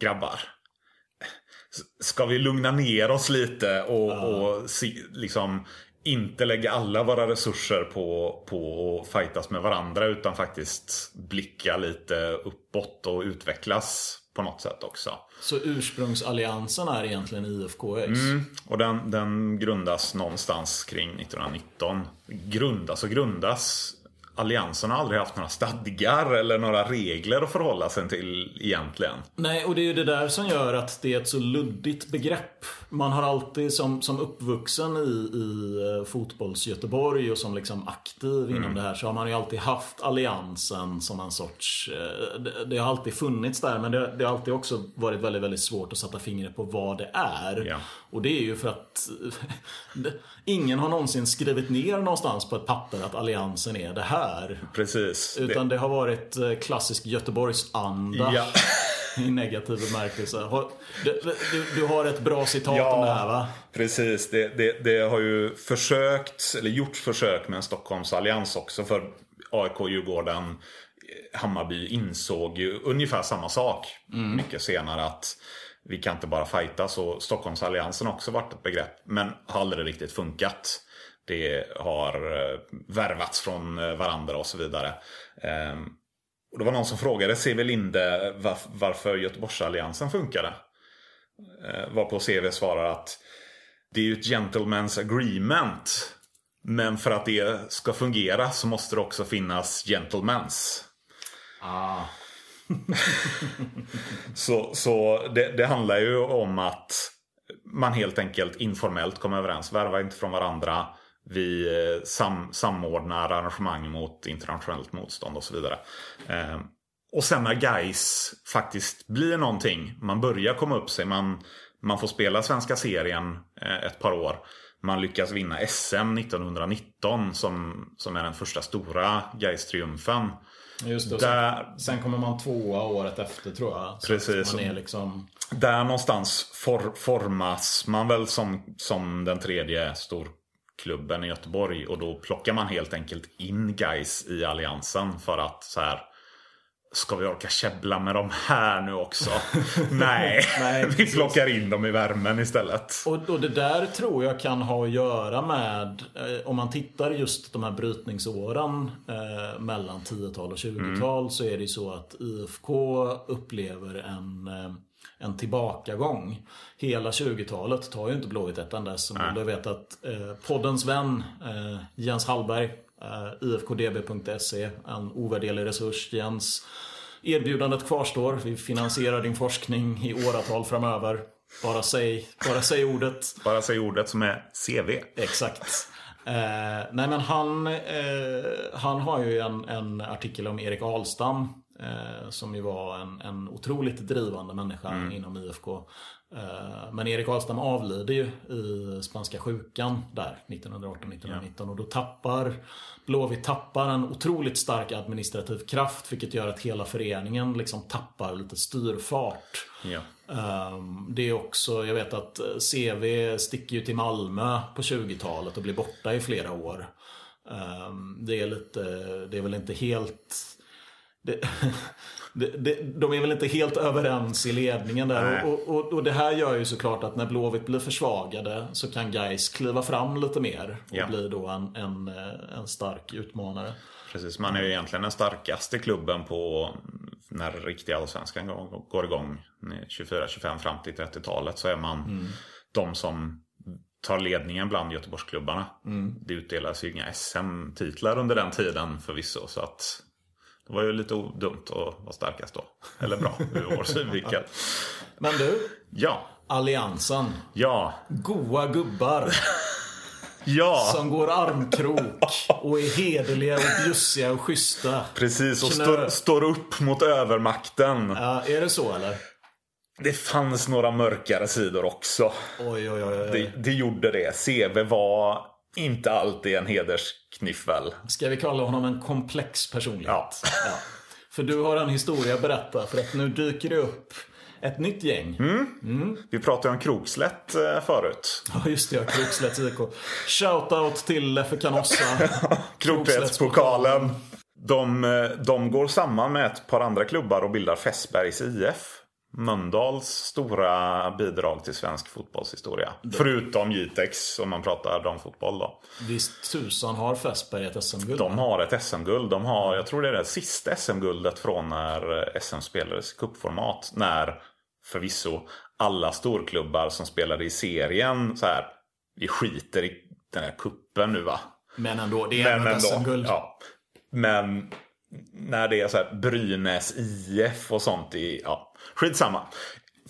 Grabbar. Ska vi lugna ner oss lite och, ja. och liksom inte lägga alla våra resurser på, på att fightas med varandra utan faktiskt blicka lite uppåt och utvecklas på något sätt också. Så ursprungsalliansen är egentligen IFK mm, och den, den grundas någonstans kring 1919. Grundas och grundas Alliansen har aldrig haft några stadgar eller några regler att förhålla sig till egentligen. Nej, och det är ju det där som gör att det är ett så luddigt begrepp. Man har alltid som, som uppvuxen i, i eh, fotbolls-Göteborg och som liksom aktiv mm. inom det här så har man ju alltid haft Alliansen som en sorts... Eh, det, det har alltid funnits där men det, det, har alltid också varit väldigt, väldigt svårt att sätta fingret på vad det är. Ja. Och det är ju för att ingen har någonsin skrivit ner någonstans på ett papper att Alliansen är det här. Precis. Utan det, det har varit eh, klassisk Göteborgsanda. Ja. I negativ bemärkelse. Du, du, du, har ett bra citat ja, om det här va? Precis. Det, det, det, har ju försökt, eller gjorts försök med en Stockholmsallians också. För AIK, Djurgården, Hammarby insåg ju ungefär samma sak mm. mycket senare. att vi kan inte bara fighta så Stockholmsalliansen har också varit ett begrepp men har aldrig riktigt funkat. Det har eh, värvats från eh, varandra och så vidare. Ehm, och det var någon som frågade CV Linde varför Göteborgsalliansen funkade. Eh, varpå CV svarar att det är ju ett gentleman's agreement. Men för att det ska fungera så måste det också finnas gentlemans. Ah så så det, det, handlar ju om att man helt enkelt informellt kommer överens. Värva inte från varandra. Vi eh, sam, samordnar arrangemang mot internationellt motstånd och så vidare. Eh, och sen när guys faktiskt blir någonting. Man börjar komma upp sig. Man, man får spela svenska serien eh, ett par år. Man lyckas vinna SM 1919 som, som är den första stora guys triumfen Just det, där... sen, kommer man tvåa året efter tror jag. Precis. man är liksom... Där någonstans for, formas man väl som, som den tredje storklubben i Göteborg. Och då plockar man helt enkelt in guys i alliansen för att så här Ska vi orka käbbla med dem här nu också? Nej, Nej vi plockar in dem i värmen istället. Och, och, det där tror jag kan ha att göra med, eh, om man tittar just de här brytningsåren eh, mellan 10-tal och 20-tal mm. så är det så att IFK upplever en eh, en tillbakagång. Hela 20-talet tar ju inte Blåvitt ett enda som du vet att eh, poddens vän eh, Jens Hallberg IFKDB.se, en ovärderlig resurs. Jens, erbjudandet kvarstår. Vi finansierar din forskning i åratal framöver. Bara säg, bara säg ordet. Bara säg ordet som är CV. Exakt. Eh, nej men han, eh, han har ju en, en artikel om Erik Ahlstam. Eh, som ju var en, en otroligt drivande människa mm. inom IFK. Eh, men Erik Ahlstam avlider ju i spanska sjukan där 1918-1919 ja. och då tappar Blåvitt tappar en otroligt stark administrativ kraft vilket gör att hela föreningen liksom tappar lite styrfart. Ja. Ehm, det är också, jag vet att CV sticker ju till Malmö på 20-talet och blir borta i flera år. Ehm, det är lite, det är väl inte helt det, det, det, de är väl inte helt överens i ledningen där. Och, och, och, det här gör ju såklart att när Blåvitt blir försvagade så kan Gais kliva fram lite mer och Ja. bli då en, en, eh, en stark utmanare. Precis, man är ju egentligen den starkaste klubben på när riktiga allsvenskan går- igång. 24-25 fram till 30-talet så är man de som tar ledningen bland Göteborgsklubbarna. Det utdelas ju inga SM-titlar under den tiden förvisso. Så att det var ju lite dumt att vara starkast då. Eller bra ur vår synvinkel. Men du, Ja, Alliansen. ja, Goa gubbar ja. som går armkrok och är hederliga och bjussiga och schyssta. Precis, och Knö- står, upp mot övermakten. Ja, är det så eller? Det fanns några mörkare sidor också. Oj, oj. oj. Det, det gjorde det. CV var inte alltid en hederskniffel. Ska vi kalla honom en komplex personlighet? Ja. För du har en historia att berätta för att nu dyker det upp ett nytt gäng. Mm. Vi pratade om Krokslätt eh, förut. Ja just det, ja, Krokslätts IK. Shoutout till Leffe Canossa. Krokpetspokalen. De, eh, de går samman med ett par andra klubbar och bildar Fässbergs IF. Mölndals stora bidrag till svensk fotbollshistoria. Förutom Jitex om man pratar damfotboll då. Visst tusan har Fässberg ett SM-guld? De har ett SM-guld. De har, jag tror det är det sista SM-guldet från när SM spelades i cupformat. När förvisso alla storklubbar som spelade i serien så här. Vi skiter i den här kuppen nu va. Men ändå, det är ändå ett SM-guld. Ja. Men när det är så här Brynäs IF och sånt i, ja, skitsamma.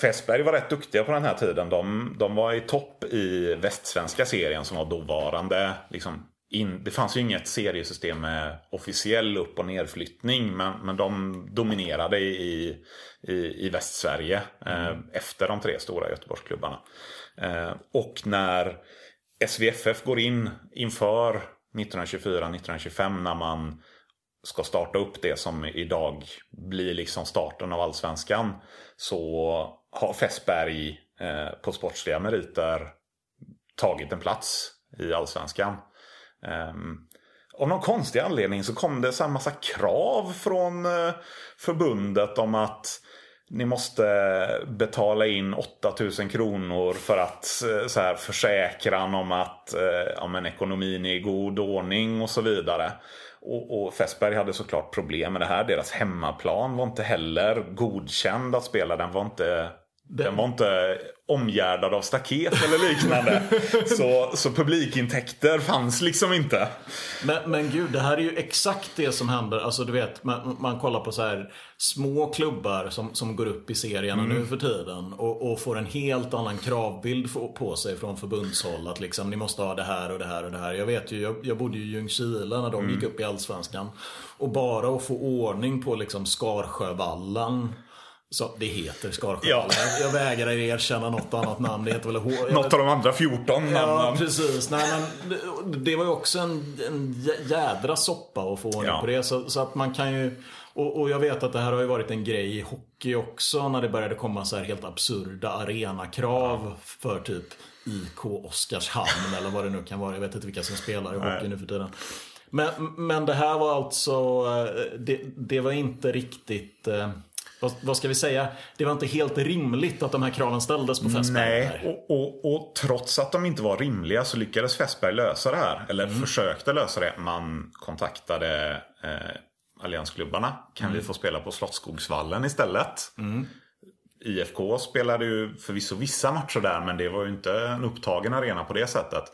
Fässberg var rätt duktiga på den här tiden. De, de var i topp i västsvenska serien som var dåvarande. Liksom, in, det fanns ju inget seriesystem med officiell upp och nedflyttning. Men, men de dominerade i, i, i Västsverige eh, efter de tre stora Göteborgsklubbarna. Eh, och när SVFF går in inför 1924-1925 när man ska starta upp det som idag blir liksom starten av allsvenskan. Så har Fässberg eh, på sportsliga meriter tagit en plats i allsvenskan. Eh, av någon konstig anledning så kom det så massa krav från eh, förbundet om att ni måste betala in 8000 kronor för att eh, så här, försäkran om att eh, ja, men ekonomin är i god ordning och så vidare. Och, och Fässberg hade såklart problem med det här. Deras hemmaplan var inte heller godkänd att spela. Den var inte, den var inte omgärdad av staket eller liknande. så, så publikintäkter fanns liksom inte. Men, men gud, det här är ju exakt det som händer. Alltså du vet, man, man kollar på så här små klubbar som, som går upp i serierna Mm. nu för tiden. Och, och får en helt annan kravbild på, sig från förbundshåll. Att liksom, ni måste ha det här och det här och det här. Jag vet ju, jag, jag bodde ju i Ljungskile när de Mm. gick upp i Allsvenskan. Och bara att få ordning på liksom Skarsjövallen. Så, det heter Skarsjövallen. Ja. Jag vägrar erkänna något annat namn. Det heter väl H... jag Något av de andra 14 Ja, namnen. precis. Nej, men det, var ju också en, en jä- jädra soppa att få ordning Ja. på det. Så, så att man kan ju... Och, och jag vet att det här har ju varit en grej i hockey också. När det började komma så här helt absurda arenakrav för typ IK Oskarshamn eller vad det nu kan vara. Jag vet inte vilka som spelar i hockey nu för tiden. Men, men det här var alltså... eh, Det, det var inte riktigt... Vad, vad ska vi säga? Det var inte helt rimligt att de här kraven ställdes på Fässberg. Nej, och, och, och trots att de inte var rimliga så lyckades Fässberg lösa det här. Eller försökte lösa det. Man kontaktade eh, alliansklubbarna. Kan vi få spela på Slottsskogsvallen istället? IFK spelade ju förvisso vissa matcher där men det var ju inte en upptagen arena på det sättet.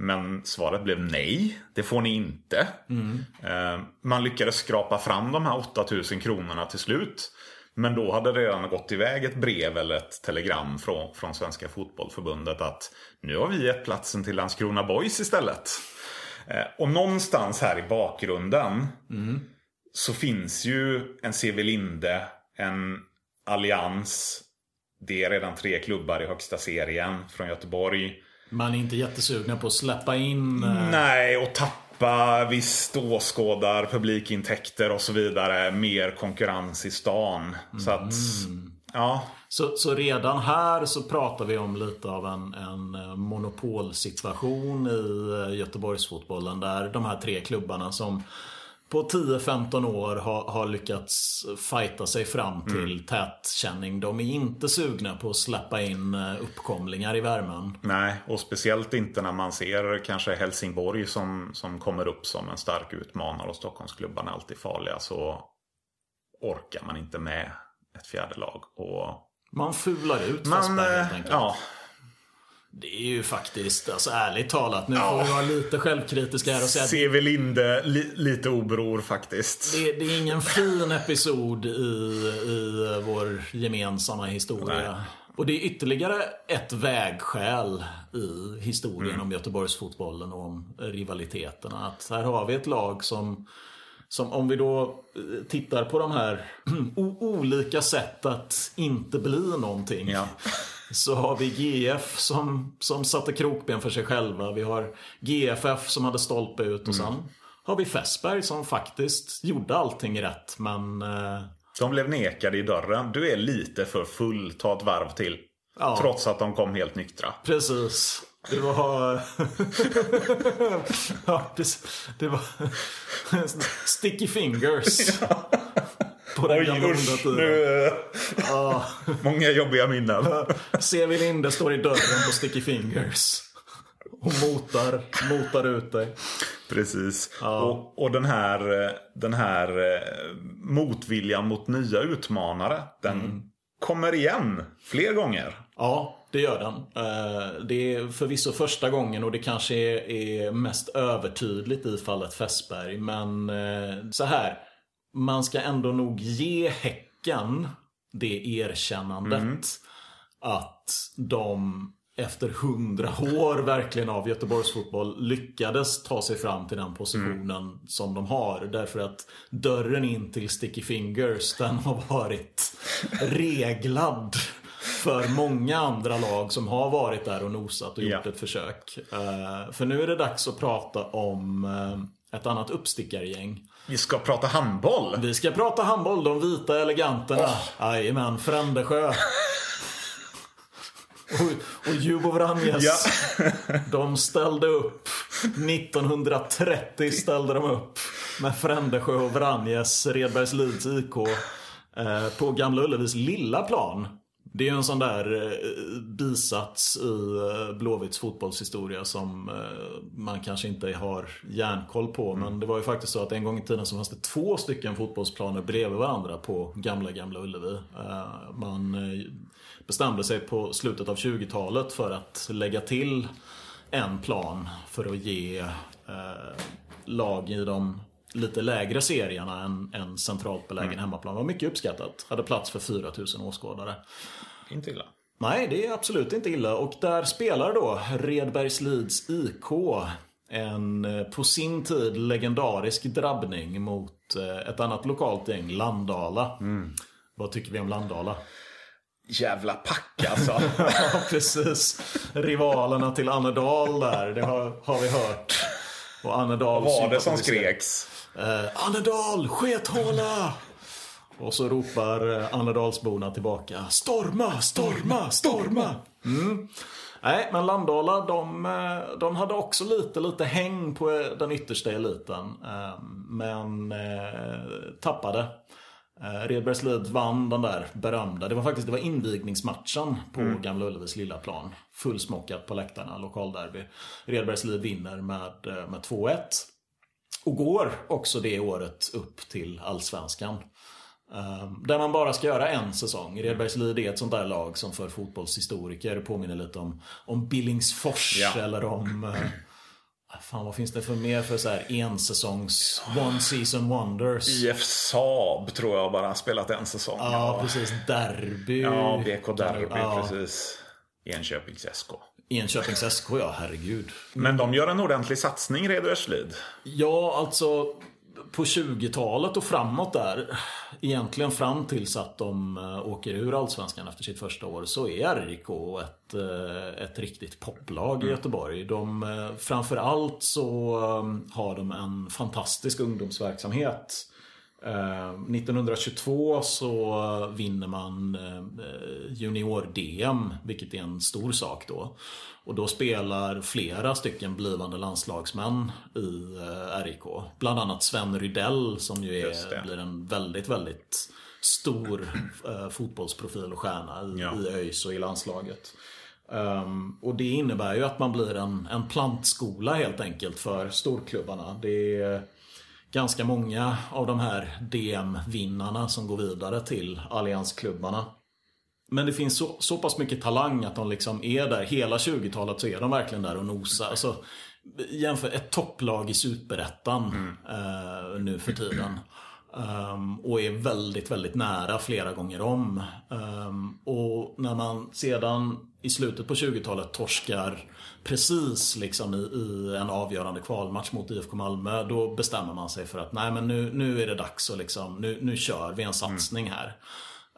Men svaret blev nej, det får ni inte. Eh, Man lyckades skrapa fram de här 8000 kronorna till slut. Men då hade det redan gått iväg ett brev eller ett telegram från, från Svenska Fotbollförbundet att nu har vi gett platsen till Landskrona Boys istället. Eh, Och någonstans här i bakgrunden så finns ju en CV Linde, en allians. Det är redan tre klubbar i högsta serien från Göteborg. Man är inte jättesugna på att släppa in... eh, Nej, och tappa visst åskådar, publikintäkter och så vidare. Mer konkurrens i stan. Så att, ja. Så, så redan här så pratar vi om lite av en, en eh, monopolsituation i eh, Göteborgsfotbollen. Där de här tre klubbarna som på 10-15 år har, har lyckats fighta sig fram till mm. tätkänning. De är inte sugna på att släppa in eh, uppkomlingar i värmen. Nej, och speciellt inte när man ser kanske Helsingborg som, som kommer upp som en stark utmanare och Stockholmsklubbarna alltid farliga. Så orkar man inte med ett fjärde lag. Och man fular ut man, Fastberg helt enkelt. Ja, det är ju faktiskt, alltså ärligt talat, nu ja. får vi vara lite självkritiska här och säga Ser vi Linde li, lite obror faktiskt. Det, det, är ingen fin episod i, i vår gemensamma historia. Nej. Och det är ytterligare ett vägskäl i historien mm. om Göteborgsfotbollen och om rivaliteterna. Att här har vi ett lag som som om vi då tittar på de här olika sätt att inte bli någonting. Ja så har vi GF som, som satte krokben för sig själva. Vi har GFF som hade stolpe ut och mm. sen har vi Fässberg som faktiskt gjorde allting rätt men... Eh... De blev nekade i dörren. Du är lite för full, ta ett varv till. Ja. Trots att de kom helt nyktra. Precis. Det var... ja, precis. Det var... Sticky fingers. Ja på den gamla usch, nu, ah. Många jobbiga minnen. Sevi Linde står i dörren på Sticky Fingers. Och motar, motar ut dig. Precis. Ja. Och, och den här, den här eh, motviljan mot nya utmanare. Den mm. kommer igen fler gånger. Ja, det gör den. Eh, det är förvisso första gången och det kanske är mest övertydligt i fallet Fässberg. Men eh, så här man ska ändå nog ge Häcken det erkännandet mm. att de efter hundra år verkligen av Göteborgsfotboll lyckades ta sig fram till den positionen mm. som de har. Därför att dörren in till Sticky Fingers den har varit reglad för många andra lag som har varit där och nosat och gjort ja. ett försök. Uh, för nu är det dags att prata om uh, ett annat uppstickargäng. Vi ska prata handboll. Vi ska prata handboll. De vita eleganterna. Oh. Jajamän, Frändesjö. och, och Jubo Vranjes. Ja. de ställde upp. 1930 ställde de upp. Med Frändesjö och Vranjes, Redbergslids IK. Eh, på Gamla Ullevis lilla plan. Det är ju en sån där eh, bisats i eh, Blåvitts fotbollshistoria som eh, man kanske inte har järnkoll på. Mm. Men det var ju faktiskt så att en gång i tiden så fanns det två stycken fotbollsplaner bredvid varandra på gamla, gamla Ullevi. Man bestämde sig på slutet av 20-talet för att lägga till en plan för att ge lag i de lite lägre serierna än, än centralt belägen mm. hemmaplan. Det var mycket uppskattat. Hade plats för 4000 åskådare. Inte illa. Nej, det är absolut inte illa. Och där spelar då Redbergslids IK en eh, på sin tid legendarisk drabbning mot eh, ett annat lokalt gäng, Landala. Mm. Vad tycker vi om Landala? Jävla pack alltså. ja, precis. Rivalerna till Annedal där, det har, har vi hört. Och Annedal Vad var det som skreks? Eh, Annedal, skethåla! Och så ropar eh, Annedalsborna tillbaka Storma, storma, storma! Mm. Nej, men Landala de, eh, de hade också lite, lite häng på den yttersta eliten. Eh, men tappade. Redbergslid vann den där berömda, det var faktiskt det var invigningsmatchen på mm. Gamla Ullevis lilla plan. Fullsmockat på läktarna, lokalderby. Redbergslid vinner med, med 2-1. Och går också det året upp till Allsvenskan. Um, där man bara ska göra en säsong. Redbergslid är ett sånt där lag som för fotbollshistoriker påminner lite om, om Billingsfors ja. eller om... Uh, fan vad finns det för mer för så här ensäsongs One Season Wonders? IF Saab tror jag bara har spelat en säsong. Ja, precis. Derby. Ja, BK Derby, ja. precis. Enköpings SK. Enköpings SK, ja herregud. Men de gör en ordentlig satsning, Redbergslid. Ja, alltså på 20-talet och framåt där, egentligen fram tills att de eh, åker ur Allsvenskan efter sitt första år, så är RIK ett, eh, ett riktigt poplag i mm. Göteborg. De, eh, framförallt så har de en fantastisk ungdomsverksamhet. 1922 så vinner man junior-DM, vilket är en stor sak då. Och då spelar flera stycken blivande landslagsmän i RIK. Bland annat Sven Rydell som ju är, blir en väldigt, väldigt stor eh, fotbollsprofil och stjärna i, ja. i ÖIS och i landslaget. Um, och det innebär ju att man blir en, en plantskola helt enkelt för storklubbarna. Det är ganska många av de här DM-vinnarna som går vidare till alliansklubbarna. Men det finns så, så pass mycket talang att de liksom är där. Hela 20-talet så är de verkligen där och nosar. Alltså, jämför ett topplag i superettan mm. uh, nu för tiden. Um, och är väldigt, väldigt nära flera gånger om. Um, och när man sedan i slutet på 20-talet torskar precis liksom i, i, en avgörande kvalmatch mot IFK Malmö. Då bestämmer man sig för att nej men nu, nu är det dags att liksom, nu, nu kör vi en satsning här.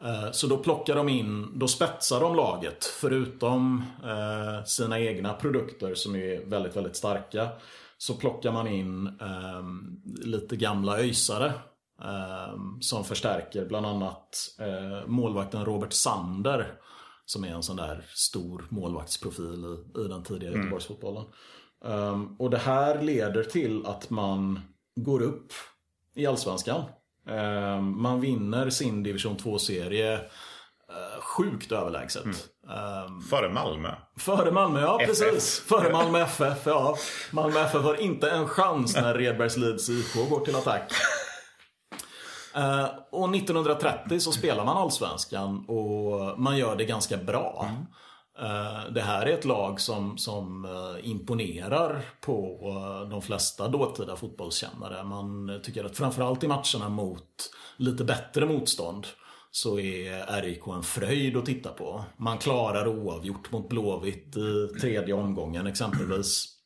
Uh, så då plockar de in, då spetsar de laget. Förutom uh, sina egna produkter som är väldigt, väldigt starka. Så plockar man in um, lite gamla öjsare Ehm, som förstärker bland annat eh, målvakten Robert Sander. Som är en sån där stor målvaktsprofil i, i den tidiga mm. Göteborgsfotbollen. Um, och det här leder till att man går upp i Allsvenskan. Um, man vinner sin division 2-serie uh, sjukt överlägset. Mm. Före Malmö? Före Malmö, ja FF. precis. Före Malmö FF, ja. Malmö FF har inte en chans när Redbergs Leeds IK går till attack. Eh, och 1930 så spelar man Allsvenskan och man gör det ganska bra. Mm. Det här är ett lag som, som eh, imponerar på de flesta dåtida fotbollskännare. Man tycker att framförallt i matcherna mot lite bättre motstånd så är RIK en fröjd att titta på. Man klarar oavgjort mot Blåvitt i tredje omgången exempelvis.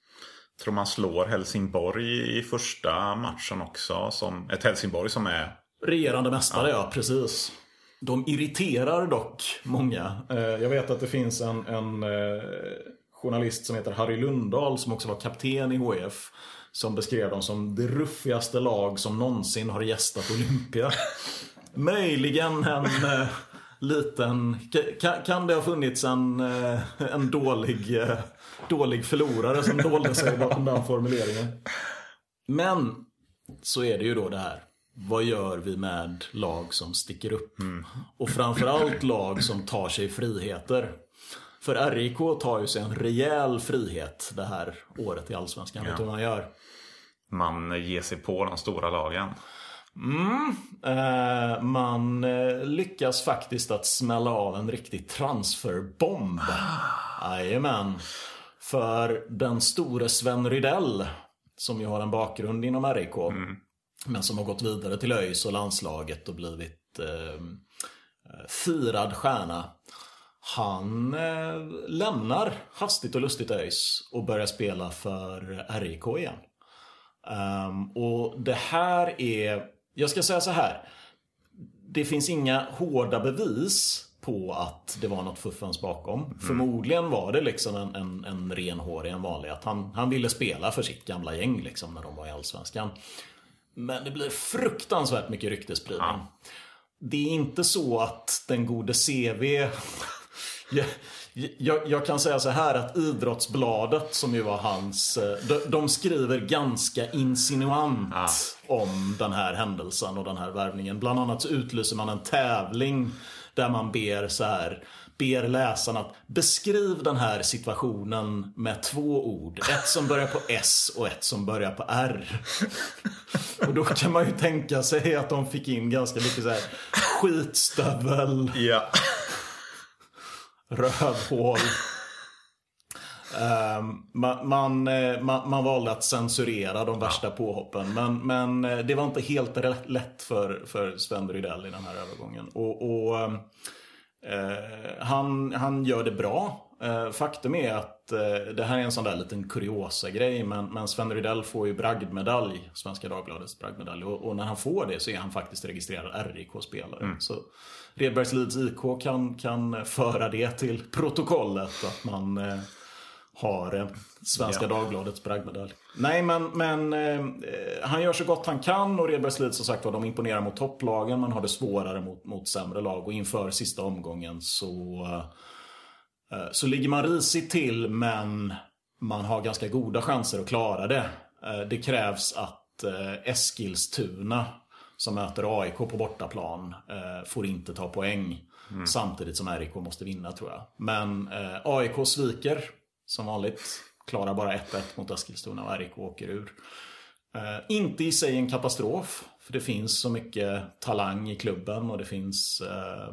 Jag Tror man slår Helsingborg i första matchen också. Som, ett Helsingborg som är Regerande mästare, ja. ja. precis. De irriterar dock många. Eh, jag vet att det finns en, en eh, journalist som heter Harry Lundahl som också var kapten i HF. Som beskrev dem som det ruffigaste lag som någonsin har gästat Olympia. Möjligen en eh, liten... Kan, kan det ha funnits en, eh, en dålig, eh, dålig förlorare som dolde sig bakom den formuleringen? Men så är det ju då det här vad gör vi med lag som sticker upp? Mm. Och framförallt lag som tar sig friheter. För RIK tar ju sig en rejäl frihet det här året i Allsvenskan. Ja. Vet du hur man gör? Man ger sig på de stora lagen. Mm, eh, man eh, lyckas faktiskt att smälla av en riktig transferbomb. Jajamän. För den store Sven Rydell, som ju har en bakgrund inom RIK. Mm men som har gått vidare till ÖIS och landslaget och blivit eh, firad stjärna. Han eh, lämnar hastigt och lustigt ÖIS och börjar spela för RIK igen. Um, och det här är, jag ska säga så här. Det finns inga hårda bevis på att det var något fuffens bakom. Mm. Förmodligen var det liksom en, en, en renhårig, en vanlig. Att han, han ville spela för sitt gamla gäng liksom när de var i Allsvenskan. Men det blir fruktansvärt mycket ryktesspridning. Ja. Det är inte så att den gode CV jag, jag, jag, kan säga så här att Idrottsbladet som ju var hans, eh, de, de skriver ganska insinuant ja. om den här händelsen och den här värvningen. Bland annat så utlyser man en tävling där man ber så här ber läsarna att beskriv den här situationen med två ord. Ett som börjar på S och ett som börjar på R. Och då kan man ju tänka sig att de fick in ganska mycket så här skitstövel. Ja. Rövhål. Um, man, man, eh, man, man, valde att censurera de värsta påhoppen. Men, men eh, det var inte helt lätt för, för Sven Rydell i den här övergången. Och, och um, Eh, han, han gör det bra. Eh, faktum är att eh, det här är en sån där liten kuriosa grej men, men Sven Rydell får ju bragdmedalj, Svenska Dagbladets bragdmedalj. Och, och, när han får det så är han faktiskt registrerad RIK-spelare. Mm. Så Redbergs Leeds IK kan, kan föra det till protokollet att man har Svenska ja. Dagbladets bragdmedalj. Nej, men, men eh, han gör så gott han kan och Redbergslid som sagt var, de imponerar mot topplagen men har det svårare mot, mot sämre lag. Och inför sista omgången så, eh, så ligger man risigt till men man har ganska goda chanser att klara det. Eh, det krävs att eh, Eskilstuna som möter AIK på bortaplan eh, får inte ta poäng. Mm. Samtidigt som RIK måste vinna tror jag. Men eh, AIK sviker som vanligt. Klarar bara 1-1 mot Eskilstuna och RIK åker ur. Eh, inte i sig en katastrof. För det finns så mycket talang i klubben och det finns eh,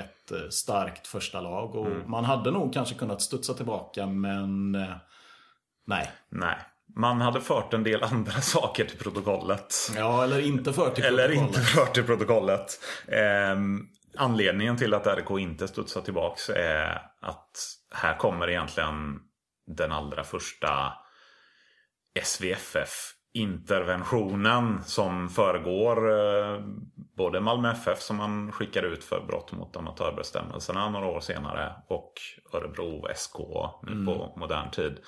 ett eh, starkt första lag. Och mm. Man hade nog kanske kunnat studsa tillbaka men eh, nej. Nej. Man hade fört en del andra saker till protokollet. Ja, eller inte fört till protokollet. Eller inte fört till protokollet. Eh, anledningen till att RK inte studsar tillbaks är att här kommer egentligen den allra första SVFF interventionen som föregår eh, både Malmö FF som man skickar ut för brott mot amatörbestämmelserna några år senare och Örebro SK nu mm. på modern tid.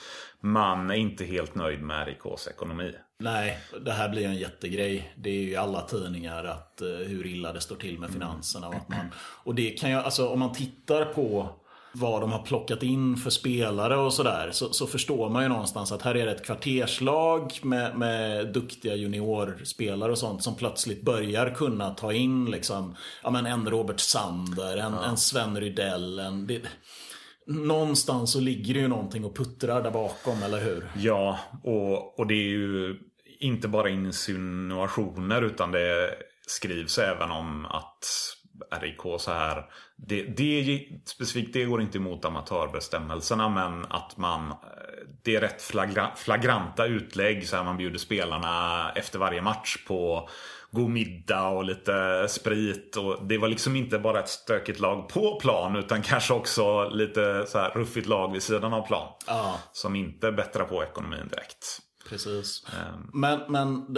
Man är inte helt nöjd med RIKs ekonomi. Nej, det här blir en jättegrej. Det är ju i alla tidningar att eh, hur illa det står till med finanserna. Och, att man, och det kan jag, alltså om man tittar på vad de har plockat in för spelare och sådär så, så, förstår man ju någonstans att här är det ett kvarterslag med, med duktiga juniorspelare och sånt som plötsligt börjar kunna ta in liksom, ja men en Robert Sander, en, ja. en Sven Rydell, en, det, Någonstans så ligger det ju någonting och puttrar där bakom, eller hur? Ja, och, och det är ju inte bara insinuationer utan det skrivs även om att RIK så här. Det, det, specifikt det går inte emot amatörbestämmelserna men att man Det är rätt flagra, flagranta utlägg så här man bjuder spelarna efter varje match på god middag och lite sprit. Och det var liksom inte bara ett stökigt lag på plan utan kanske också lite så här ruffigt lag vid sidan av plan. Ah. Som inte bättrar på ekonomin direkt. Precis. Um. Men, men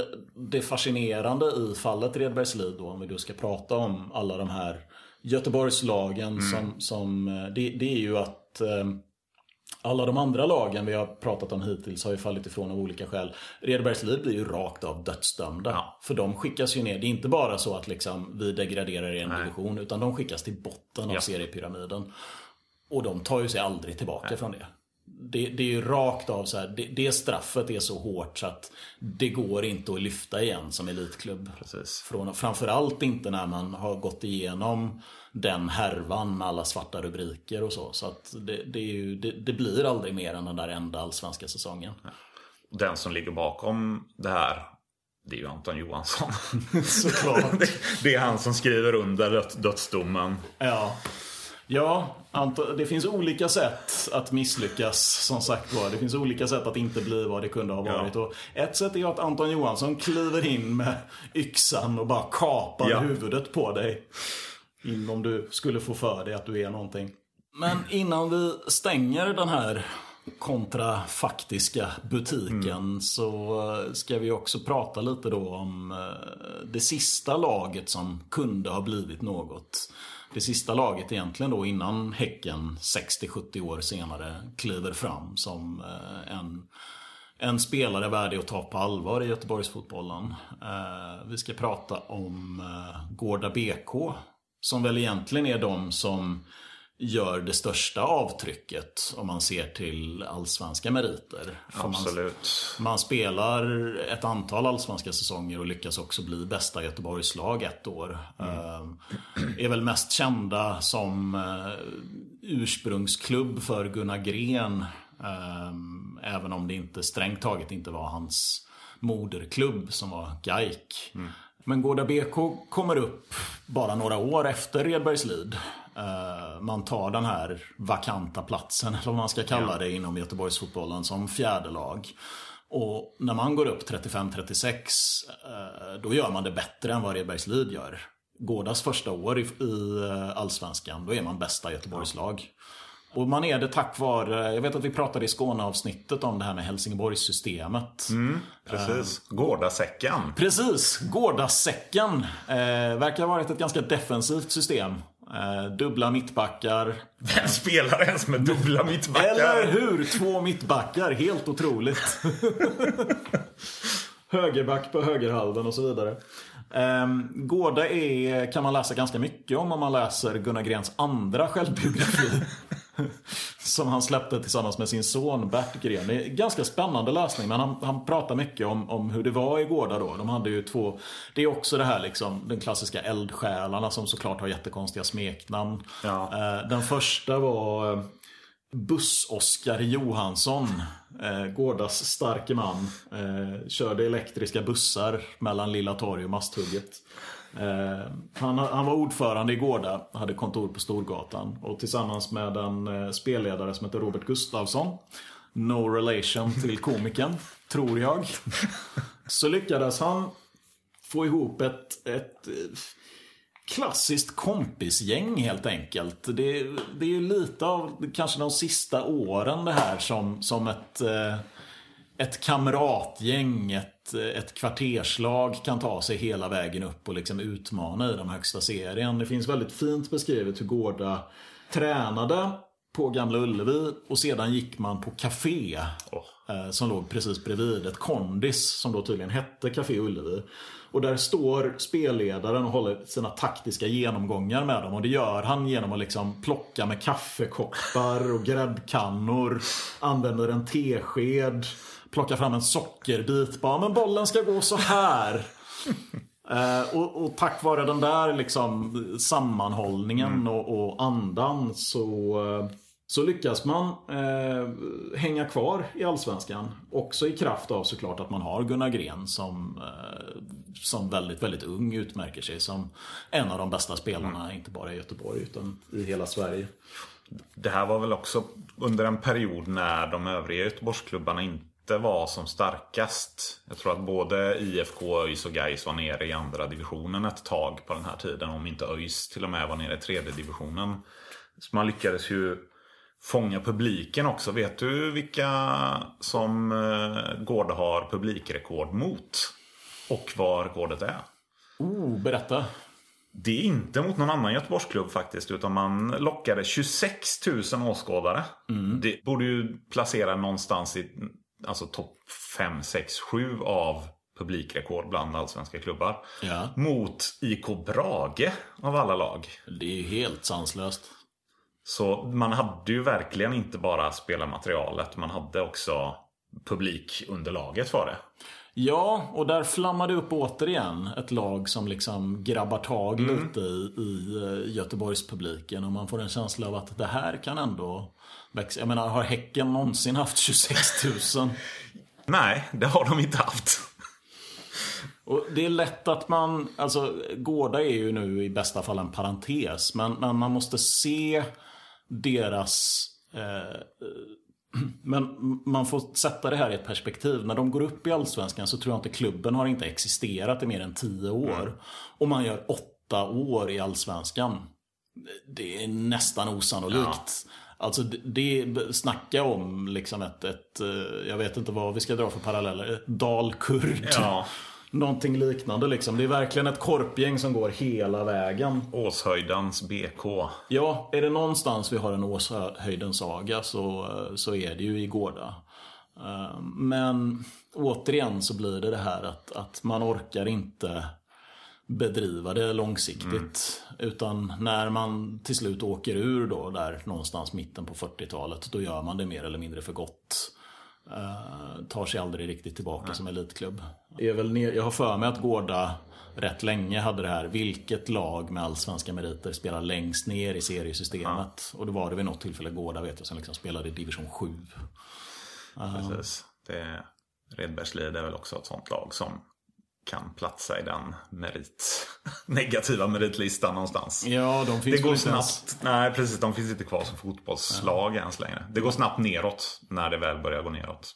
det, fascinerande i fallet Redbergslid då, om vi då ska prata om alla de här Göteborgslagen mm. som, som det, det, är ju att um, alla de andra lagen vi har pratat om hittills har ju fallit ifrån av olika skäl. Redbergslid blir ju rakt av dödsdömda. Ja. För de skickas ju ner. Det är inte bara så att liksom vi degraderar i en Nej. division utan de skickas till botten av ja. seriepyramiden. Och de tar ju sig aldrig tillbaka Nej. från det det, det, är ju rakt av så här, det, det, straffet är så hårt så att det går inte att lyfta igen som elitklubb. Precis. Från, framförallt inte när man har gått igenom den härvan med alla svarta rubriker och så. Så att det, det, ju, det, blir aldrig mer än den där enda allsvenska säsongen. Den som ligger bakom det här det är ju Anton Johansson. Såklart. det är han som skriver under dödsdomen. Ja. Ja, det finns olika sätt att misslyckas som sagt var. Det finns olika sätt att inte bli vad det kunde ha varit. Ja. Och ett sätt är att Anton Johansson kliver in med yxan och bara kapar ja. huvudet på dig. Om du skulle få för dig att du är någonting. Men innan vi stänger den här kontrafaktiska butiken mm. så ska vi också prata lite då om eh, det sista laget som kunde ha blivit något det sista laget egentligen då innan Häcken 60-70 år senare kliver fram som eh, en, en spelare värdig att ta på allvar i Göteborgsfotbollen. Eh, vi ska prata om eh, Gårda BK som väl egentligen är de som gör det största avtrycket om man ser till allsvenska meriter. Absolut. Man, man, spelar ett antal allsvenska säsonger och lyckas också bli bästa Göteborgslag ett år. Mm. Uh, är väl mest kända som uh, ursprungsklubb för Gunnar Gren. Uh, även om det inte strängt taget inte var hans moderklubb som var GAIK. Mm. Men Gårda BK kommer upp bara några år efter Redbergslid. Eh, man tar den här vakanta platsen, eller vad man ska kalla det, inom Göteborgsfotbollen som fjärde lag. Och när man går upp 35-36, eh, då gör man det bättre än vad Redbergslid gör. Gårdas första år i, eh, Allsvenskan, då är man bästa Göteborgslag. Och man är det tack vare, jag vet att vi pratade i Skåneavsnittet om det här med Helsingborgssystemet. Mm, precis, Gårdasäcken. Precis, Gårdasäcken. Verkar ha varit ett ganska defensivt system. Eh, dubbla mittbackar. Vem spelar ens med dubbla mittbackar? Eller hur? Två mittbackar. Helt otroligt. Högerback på högerhalvan och så vidare. Um, Gårda är, kan man läsa ganska mycket om om man läser Gunnar Grens andra självbiografi. som han släppte tillsammans med sin son Bert Gren. Det är ganska spännande läsning men han, han pratar mycket om, om hur det var i Gårda då. De hade ju två, det är också det här liksom, den klassiska eldsjälarna som såklart har jättekonstiga smeknamn. Ja. Uh, den första var uh, Buss-Oskar Johansson, eh, Gårdas starke man, eh, körde elektriska bussar mellan Lilla torg och Masthugget. Eh, han, han, var ordförande i Gårda, hade kontor på Storgatan och tillsammans med en eh, spelledare som heter Robert Gustafsson, no relation till komikern, tror jag, så lyckades han få ihop ett, ett eh, klassiskt kompisgäng helt enkelt. Det, det är ju lite av kanske de sista åren det här som, som ett, ett kamratgäng, ett, ett kvarterslag kan ta sig hela vägen upp och liksom utmana i den högsta serien. Det finns väldigt fint beskrivet hur Gårda tränade på Gamla Ullevi och sedan gick man på café oh. som låg precis bredvid. Ett kondis som då tydligen hette Café Ullevi. Och där står spelledaren och håller sina taktiska genomgångar med dem. Och det gör han genom att liksom plocka med kaffekoppar och gräddkannor. Använder en tesked. Plockar fram en sockerbit. Bara, men bollen ska gå så här. Eh, och, och, tack vare den där liksom sammanhållningen mm. och, och, andan så eh, så lyckas man eh, hänga kvar i Allsvenskan. Också i kraft av såklart att man har Gunnar Gren som, eh, som väldigt, väldigt ung utmärker sig som en av de bästa spelarna, mm. inte bara i Göteborg utan i hela Sverige. Det här var väl också under en period när de övriga Göteborgsklubbarna inte var som starkast. Jag tror att både IFK, ÖIS och Gais var nere i andra divisionen ett tag på den här tiden. Om inte ÖIS till och med var nere i tredje divisionen. Så man lyckades ju fånga publiken också. Vet du vilka som eh, Gårde har publikrekord mot? Och var Gårdet är? Oh, berätta. Det är inte mot någon annan Göteborgsklubb faktiskt. Utan man lockade 26 000 åskådare. Mm. Det borde ju placera någonstans i alltså topp 5, 6, 7 av publikrekord bland allsvenska klubbar. Ja. Mot IK Brage av alla lag. Det är ju helt sanslöst. Så man hade ju verkligen inte bara spelarmaterialet. Man hade också publikunderlaget för det. Ja, och där flammade upp återigen ett lag som liksom grabbar tag mm. lite i, i eh, Göteborgspubliken. Och man får en känsla av att det här kan ändå växa. Jag menar, har Häcken någonsin haft 26 000? Nej, det har de inte haft. Och det är lätt att man, alltså Gårda är ju nu i bästa fall en parentes. Men, men man måste se deras... Eh, men man får sätta det här i ett perspektiv. När de går upp i Allsvenskan så tror jag inte klubben har inte existerat i mer än tio år. Mm. Och man gör åtta år i Allsvenskan. Det är nästan osannolikt. Ja. Alltså det, det snacka om liksom ett, ett, eh, jag vet inte vad vi ska dra för paralleller, dalkurd. Ja. Någonting liknande liksom. Det är verkligen ett korpgäng som går hela vägen. Åshöjdens BK. Ja, är det någonstans vi har en Åshöjdens saga så, så är det ju i Gårda. Eh, men återigen så blir det det här att, att man orkar inte bedriva det långsiktigt. Mm. Utan när man till slut åker ur då där någonstans mitten på 40-talet då gör man det mer eller mindre för gott. Uh, tar sig aldrig riktigt tillbaka Nej. som elitklubb. Är väl ner, jag har för mig att Gårda rätt länge hade det här. Vilket lag med allsvenska meriter spelar längst ner i seriesystemet? Ja. Och då var det vid något tillfälle Gårda vet jag som liksom spelade i division 7. Uh, Precis. Det, Redbergslid är väl också ett sånt lag som kan platsa i den merit, negativa meritlistan någonstans. Ja, de finns det går snabbt. Ens. Nej, precis. De finns inte kvar som fotbollslag ja. ens längre. Det går snabbt neråt när det väl börjar gå neråt.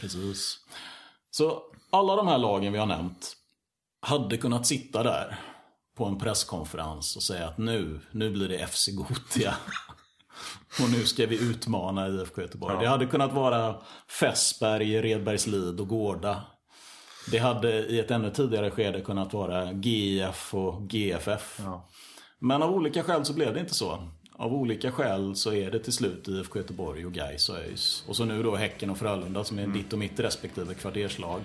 Precis. Så alla de här lagen vi har nämnt hade kunnat sitta där på en presskonferens och säga att nu, nu blir det FC Gotia. och nu ska vi utmana IFK Göteborg. Ja. Det hade kunnat vara Fässberg, Redbergslid och Gårda det hade i ett ännu tidigare skede kunnat vara GIF och GFF. Ja. Men av olika skäl så blev det inte så. Av olika skäl så är det till slut IFK Göteborg och Gais och ÖIS. Och så nu då Häcken och Frölunda som är mm. ditt och mitt respektive kvarterslag.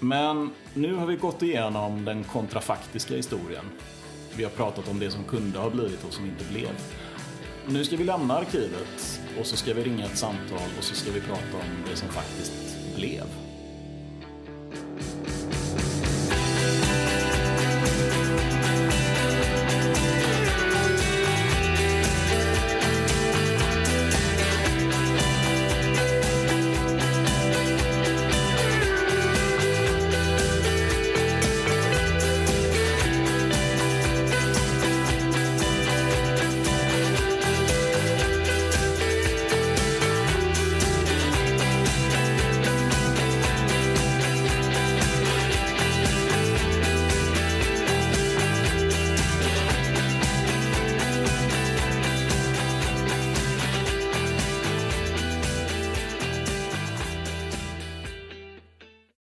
Men nu har vi gått igenom den kontrafaktiska historien. Vi har pratat om det som kunde ha blivit och som inte blev. Nu ska vi lämna arkivet och så ska vi ringa ett samtal och så ska vi prata om det som faktiskt blev.